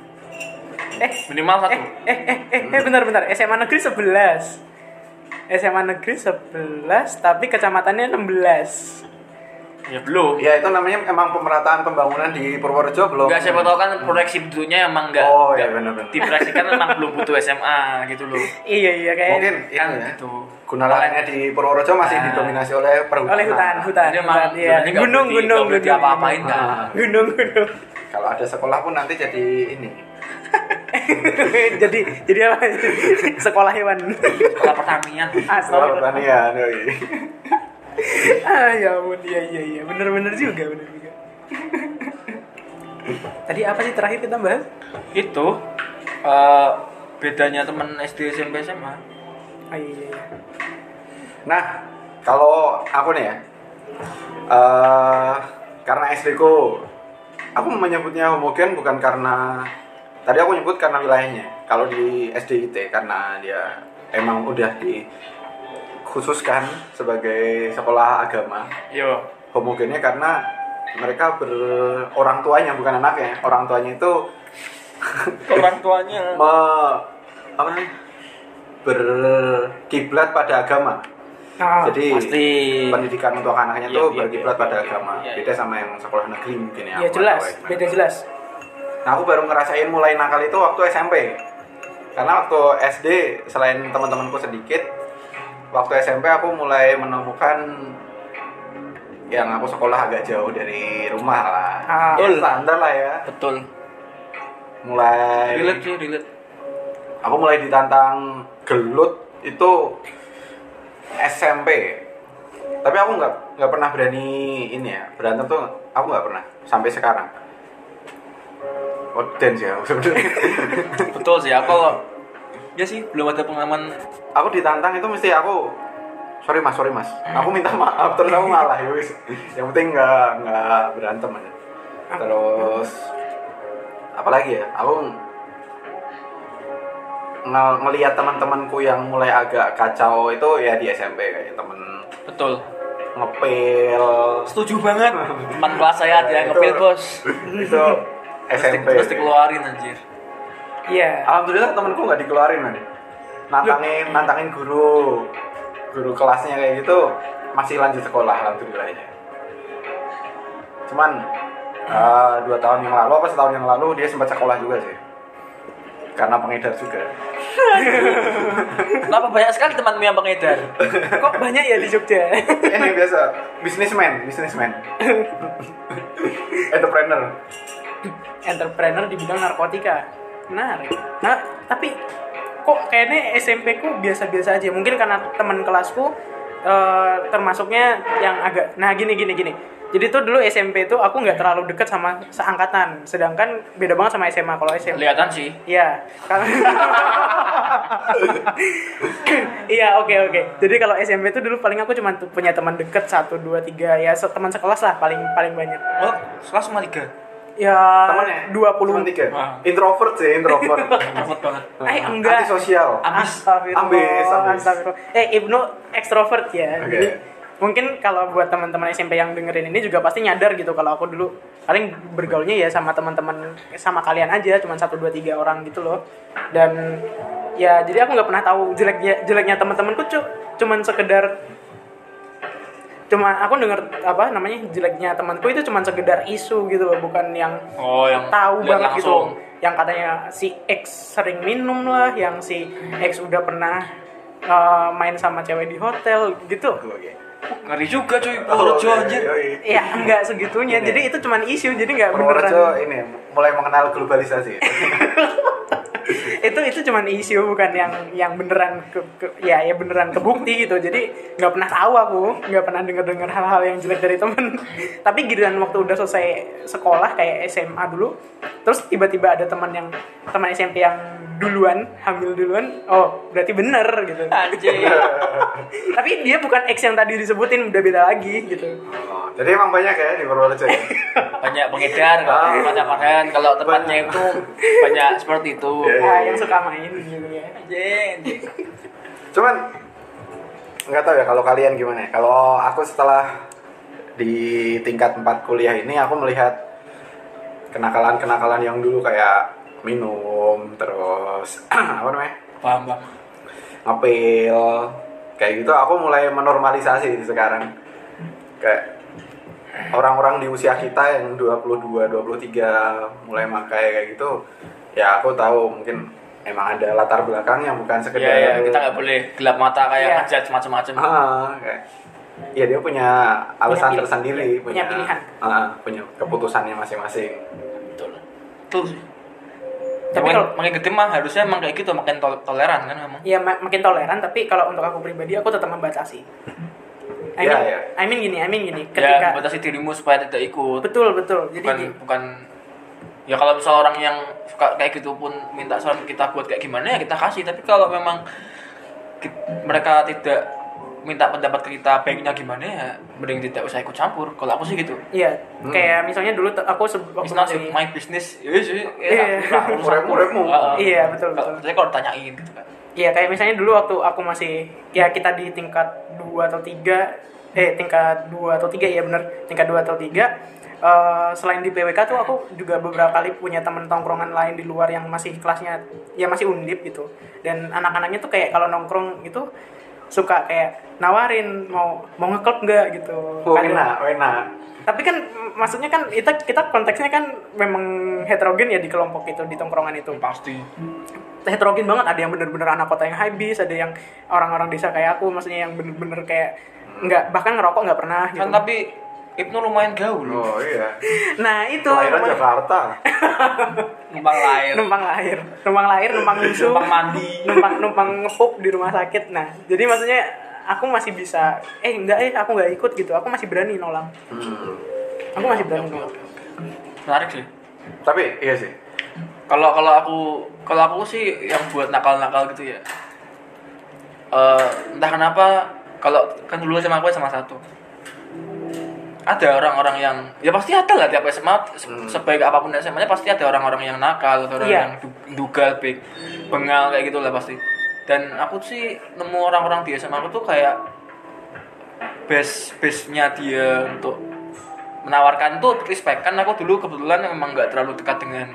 eh Minimal satu. eh eh eh eh, eh bentar bentar SMA negeri 11 SMA negeri 11 tapi kecamatannya 16 Ya belum. Ya itu namanya emang pemerataan pembangunan di Purworejo belum. Enggak siapa tahu kan proyeksi bentuknya emang enggak. Oh, iya, enggak benar-benar. Diproyeksikan emang belum butuh SMA gitu loh. [laughs] iya iya kayak Mungkin Kan ini ya. gitu. Guna lahannya di Purworejo masih Nah. didominasi oleh perhutanan. oleh hutan hutan Jadi emang hutan, iya. gunung gunung gunung diapa-apain gunung. kan. gunung gunung Kalau ada sekolah pun nanti jadi ini. [laughs] jadi jadi apa [laughs] sekolah hewan Sekolah pertanian. Sekolah Astaga. pertanian. [laughs] ah ya ampun iya iya iya bener bener juga bener juga tadi apa sih terakhir kita bahas Itu eh, bedanya teman SD SMP SMA. ah iya iya, iya. Nah, kalau aku nih ya, eh karena SD ku, aku menyebutnya homogen bukan karena tadi aku nyebut karena wilayahnya. Kalau di SDIT karena dia emang udah dikhususkan sebagai sekolah agama. Yo. Homogennya karena mereka ber orang tuanya bukan anaknya. Orang tuanya itu [laughs] Orang tuanya. me, apa namanya? berkiblat pada agama. Ah, Jadi pasti. pendidikan untuk anaknya Iya, tuh iya, berkiblat iya, pada iya, agama. iya, iya. Beda sama yang sekolah negeri mungkin ya. ya nggak jelas ya beda jelas Nah, aku baru ngerasain mulai nakal itu waktu SMP. Karena waktu SD selain teman-temanku sedikit, waktu SMP aku mulai menemukan yang aku sekolah agak jauh dari rumah lah. Ah. Ya, standar lah ya. Betul. Mulai Relate sih, relate. aku mulai ditantang gelut itu SMP tapi aku nggak nggak pernah berani ini ya berantem tuh aku nggak pernah sampai sekarang oh dance ya? [laughs] Sebenarnya Betul sih, aku ya sih belum ada pengalaman. Aku ditantang itu mesti aku sorry mas sorry mas. Aku minta maaf terus aku ngalah ya wis. Yang penting nggak nggak berantem aja. Terus apalagi ya? Aku ng- ngelihat teman-temanku yang mulai agak kacau itu ya di SMP kayak temen betul. ngepil. Setuju banget. Teman kelas saya Itu- ngepil, Bos. itu SMP terus dikeluarin anjir. iya. Alhamdulillah temanku nggak dikeluarin man nantangin nantangin guru. Guru kelasnya kayak gitu masih lanjut sekolah alhamdulillah ya. Cuman eh, dua tahun yang lalu apa setahun yang lalu dia sempat sekolah juga sih. Karena pengedar juga. Kenapa banyak sekali temanmu yang pengedar? kok banyak ya di Jogja? Ini biasa. Bisnismen bisnismen [laughs] entrepreneur [coughs] entrepreneur di bidang narkotika menarik nah tapi kok kayaknya SMP ku biasa-biasa aja mungkin karena teman kelasku eh, termasuknya yang agak nah gini gini gini jadi tuh dulu SMP tuh aku nggak terlalu deket sama seangkatan sedangkan beda banget sama SMA kalau SMA Kelihatan sih. Iya. [laughs] Iya, oke oke. Jadi kalau SMP tuh dulu paling aku cuma punya teman deket satu dua tiga ya teman sekelas lah paling paling banyak. Oh, kelas cuma tiga. Ya dua puluh tiga Wah. introvert sih introvert [laughs] banget. Eh enggak. antisosial. Astagfirullah. Ambis, ambis. Astagfirullah. Eh Ibnu ekstrovert ya. Oke. Jadi mungkin kalau buat teman-teman SMP yang dengerin ini juga pasti nyadar gitu kalau aku dulu paling bergaulnya ya sama teman-teman sama kalian aja cuma satu dua tiga orang gitu loh dan ya jadi aku nggak pernah tahu jeleknya jeleknya teman-temanku cu cuman sekedar cuma aku denger apa namanya jeleknya temanku itu cuma sekedar isu gitu loh bukan yang Oh, yang tahu banget langsung. gitu yang katanya si X sering minum lah yang si X udah pernah uh, main sama cewek di hotel gitu Oke. Ngeri juga cuy, Oh, Purworejo iya, anjir. iya, iya. ya enggak segitunya Ini. jadi itu cuma isu jadi nggak Purworejo beneran ini mulai mengenal globalisasi [laughs] [laughs] itu itu cuman isu bukan yang yang beneran ke, ke- ya ya beneran kebukti gitu. Jadi nggak pernah tahu aku nggak pernah dengar dengar hal-hal yang jelek dari temen. [laughs] Tapi giliran waktu udah selesai sekolah kayak SMA dulu terus tiba-tiba ada teman yang teman SMP yang duluan hamil duluan oh berarti bener gitu Anjing. [laughs] tapi dia bukan X yang tadi disebutin udah beda lagi gitu Oh, jadi emang banyak ya di Purworejo ya? [laughs] banyak pengedar Ah. banyak makan kalau tempatnya itu banyak seperti itu Iya, iya. Ah, yang suka main gitu ya Anjing. Cuman nggak tahu ya kalau kalian gimana ya. Kalau aku setelah di tingkat 4 kuliah ini aku melihat kenakalan-kenakalan yang dulu kayak minum terus [clears throat] apa namanya paham bang ngepil kayak gitu aku mulai menormalisasi sekarang kayak orang-orang di usia kita yang 22 23 mulai makai kayak gitu ya aku tahu mungkin emang ada latar belakangnya bukan sekedar Iya, ya, kita nggak boleh gelap mata kayak Iya. ngejudge macam-macam. ah kayak ya dia punya alasan tersendiri punya pilihan. ah, punya keputusannya masing-masing Betul. Betul sih. Tapi makin, kalau- makin gede mah harusnya emang kayak gitu, makin tol- toleran kan emang. ya ma- makin toleran tapi kalau untuk aku pribadi aku tetap membatasi I Iya, mean, iya. I mean gini I mean gini Ya, ketika batasi dirimu supaya tidak ikut. betul betul jadi bukan gi- bukan ya kalau misal orang yang suka kayak gitu pun minta saran kita buat kayak gimana ya kita kasih tapi kalau memang ki- mereka tidak minta pendapat ke kita baiknya gimana ya mending tidak usah ikut campur kalau aku sih gitu iya Hmm. kayak misalnya dulu aku se- it's waktu not masih my business ya sih Iya. Urep-urepmu. Iya, betul, Kalau- betul. saya kalau ditanyain gitu kan Iya kayak misalnya dulu waktu aku masih ya kita di tingkat 2 atau 3 eh tingkat 2 atau 3 ya bener tingkat 2 atau 3 eh, selain di PWK tuh aku juga beberapa kali punya temen tongkrongan lain di luar yang masih kelasnya ya masih undip gitu dan anak-anaknya tuh kayak kalau nongkrong gitu suka kayak nawarin mau mau ngeklub nggak gitu. Oh, Kadang- enak enak. Tapi kan maksudnya kan kita kita konteksnya kan memang heterogen ya di kelompok itu di tongkrongan itu. Pasti. Heterogen banget ada yang bener-bener anak kota yang high bis ada yang orang-orang desa kayak aku maksudnya yang bener-bener kayak nggak bahkan ngerokok nggak pernah gitu. kan tapi Ibnu lumayan gaul oh iya. [laughs] Nah itu numpang, Jakarta [laughs] numpang lahir. Numpang lahir. Numpang lahir numpang nyusu numpang mandi. Numpang numpang ngepup di rumah sakit. Nah jadi maksudnya aku masih bisa eh enggak eh aku nggak ikut gitu. Aku masih berani nolang Hmm. aku masih berani nolang menarik sih. Tapi iya sih. Kalau kalau aku kalau aku sih yang buat nakal-nakal gitu ya. Eh, entah kenapa kalau kan dulu sama aku sama satu ada orang-orang yang ya pasti ada lah tiap SMA se- Hmm. sebaik apa pun SMA nya pasti ada orang-orang yang nakal atau orang Iya. yang du- dugal big bengal kayak gitu lah pasti dan aku sih nemu orang-orang di SMA aku tuh kayak base base nya dia untuk menawarkan tuh respect kan aku dulu kebetulan memang nggak terlalu dekat dengan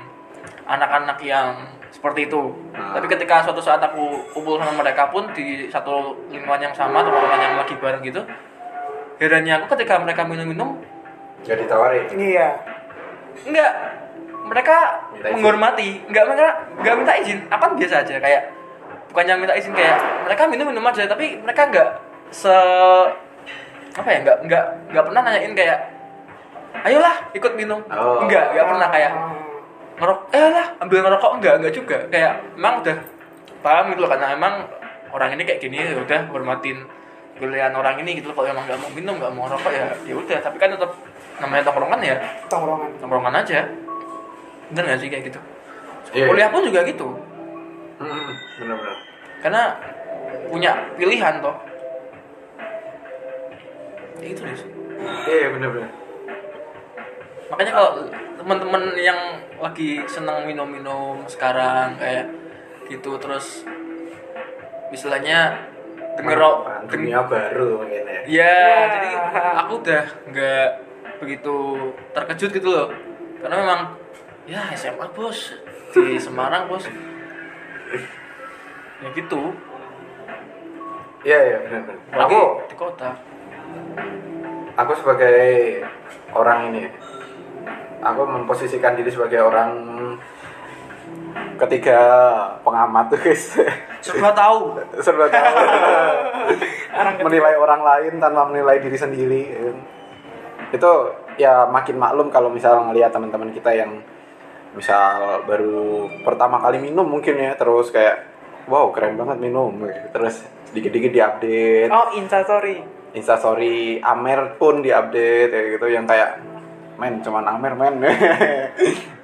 anak-anak yang seperti itu Hmm. tapi ketika suatu saat aku kumpul sama mereka pun di satu lingkungan yang sama teman-teman yang lagi bareng gitu herannya aku ketika mereka minum-minum jadi tawarin? Iya. Enggak. Mereka Minta izin. menghormati. Enggak mereka enggak minta izin. Apa biasa aja kayak bukannya minta izin kayak mereka minum minum aja tapi mereka enggak se apa ya enggak enggak enggak pernah nanyain kayak ayolah ikut minum. Oh. enggak enggak pernah kayak ngerok eh lah ambil ngerokok. Enggak enggak juga. Kayak emang udah paham gitu loh karena emang orang ini kayak gini ya udah hormatin pilihan orang ini gitu loh kalau emang nggak mau minum nggak mau ngerokok ya ya udah. Tapi kan tetap namanya tongkrongan ya tongkrongan. tongkrongan aja. Bener gak sih kayak gitu? Iya. kuliah pun juga gitu. Hmm, bener-bener. Karena punya pilihan toh. Ya itu deh. Sih. iya bener-bener. Makanya kalau teman-teman yang lagi seneng minum-minum sekarang kayak gitu terus istilahnya deng- dunia baru mungkin ya ya Ya. jadi aku udah nggak begitu terkejut gitu loh. Karena memang ya SMA bos. Di Semarang bos. Ya gitu. Iya iya bener-bener Apalagi aku di kota. aku sebagai orang ini aku memposisikan diri sebagai orang ketiga pengamat [laughs] tuh guys serba tahu. Serba tahu. [laughs] Menilai orang lain tanpa menilai diri sendiri itu ya makin maklum kalau misalnya ngelihat teman-teman kita yang misal baru pertama kali minum mungkin ya terus kayak wow keren banget minum. Terus sedikit-sedikit diupdate. Oh, instastory. instastory Amer pun diupdate kayak gitu yang kayak men cuman Amer men [laughs]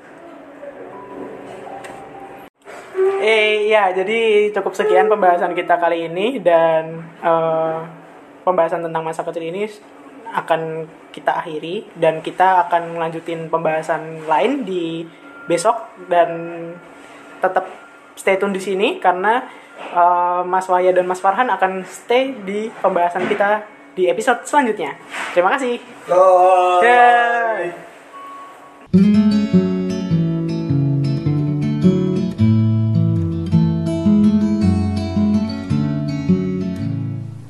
Eh ya, jadi cukup sekian pembahasan kita kali ini dan eh, pembahasan tentang masa kecil ini akan kita akhiri dan kita akan melanjutin pembahasan lain di besok dan tetap stay tune di sini karena eh, Mas Wahya dan Mas Farhan akan stay di pembahasan kita di episode selanjutnya. Terima kasih. Bye. Yeay.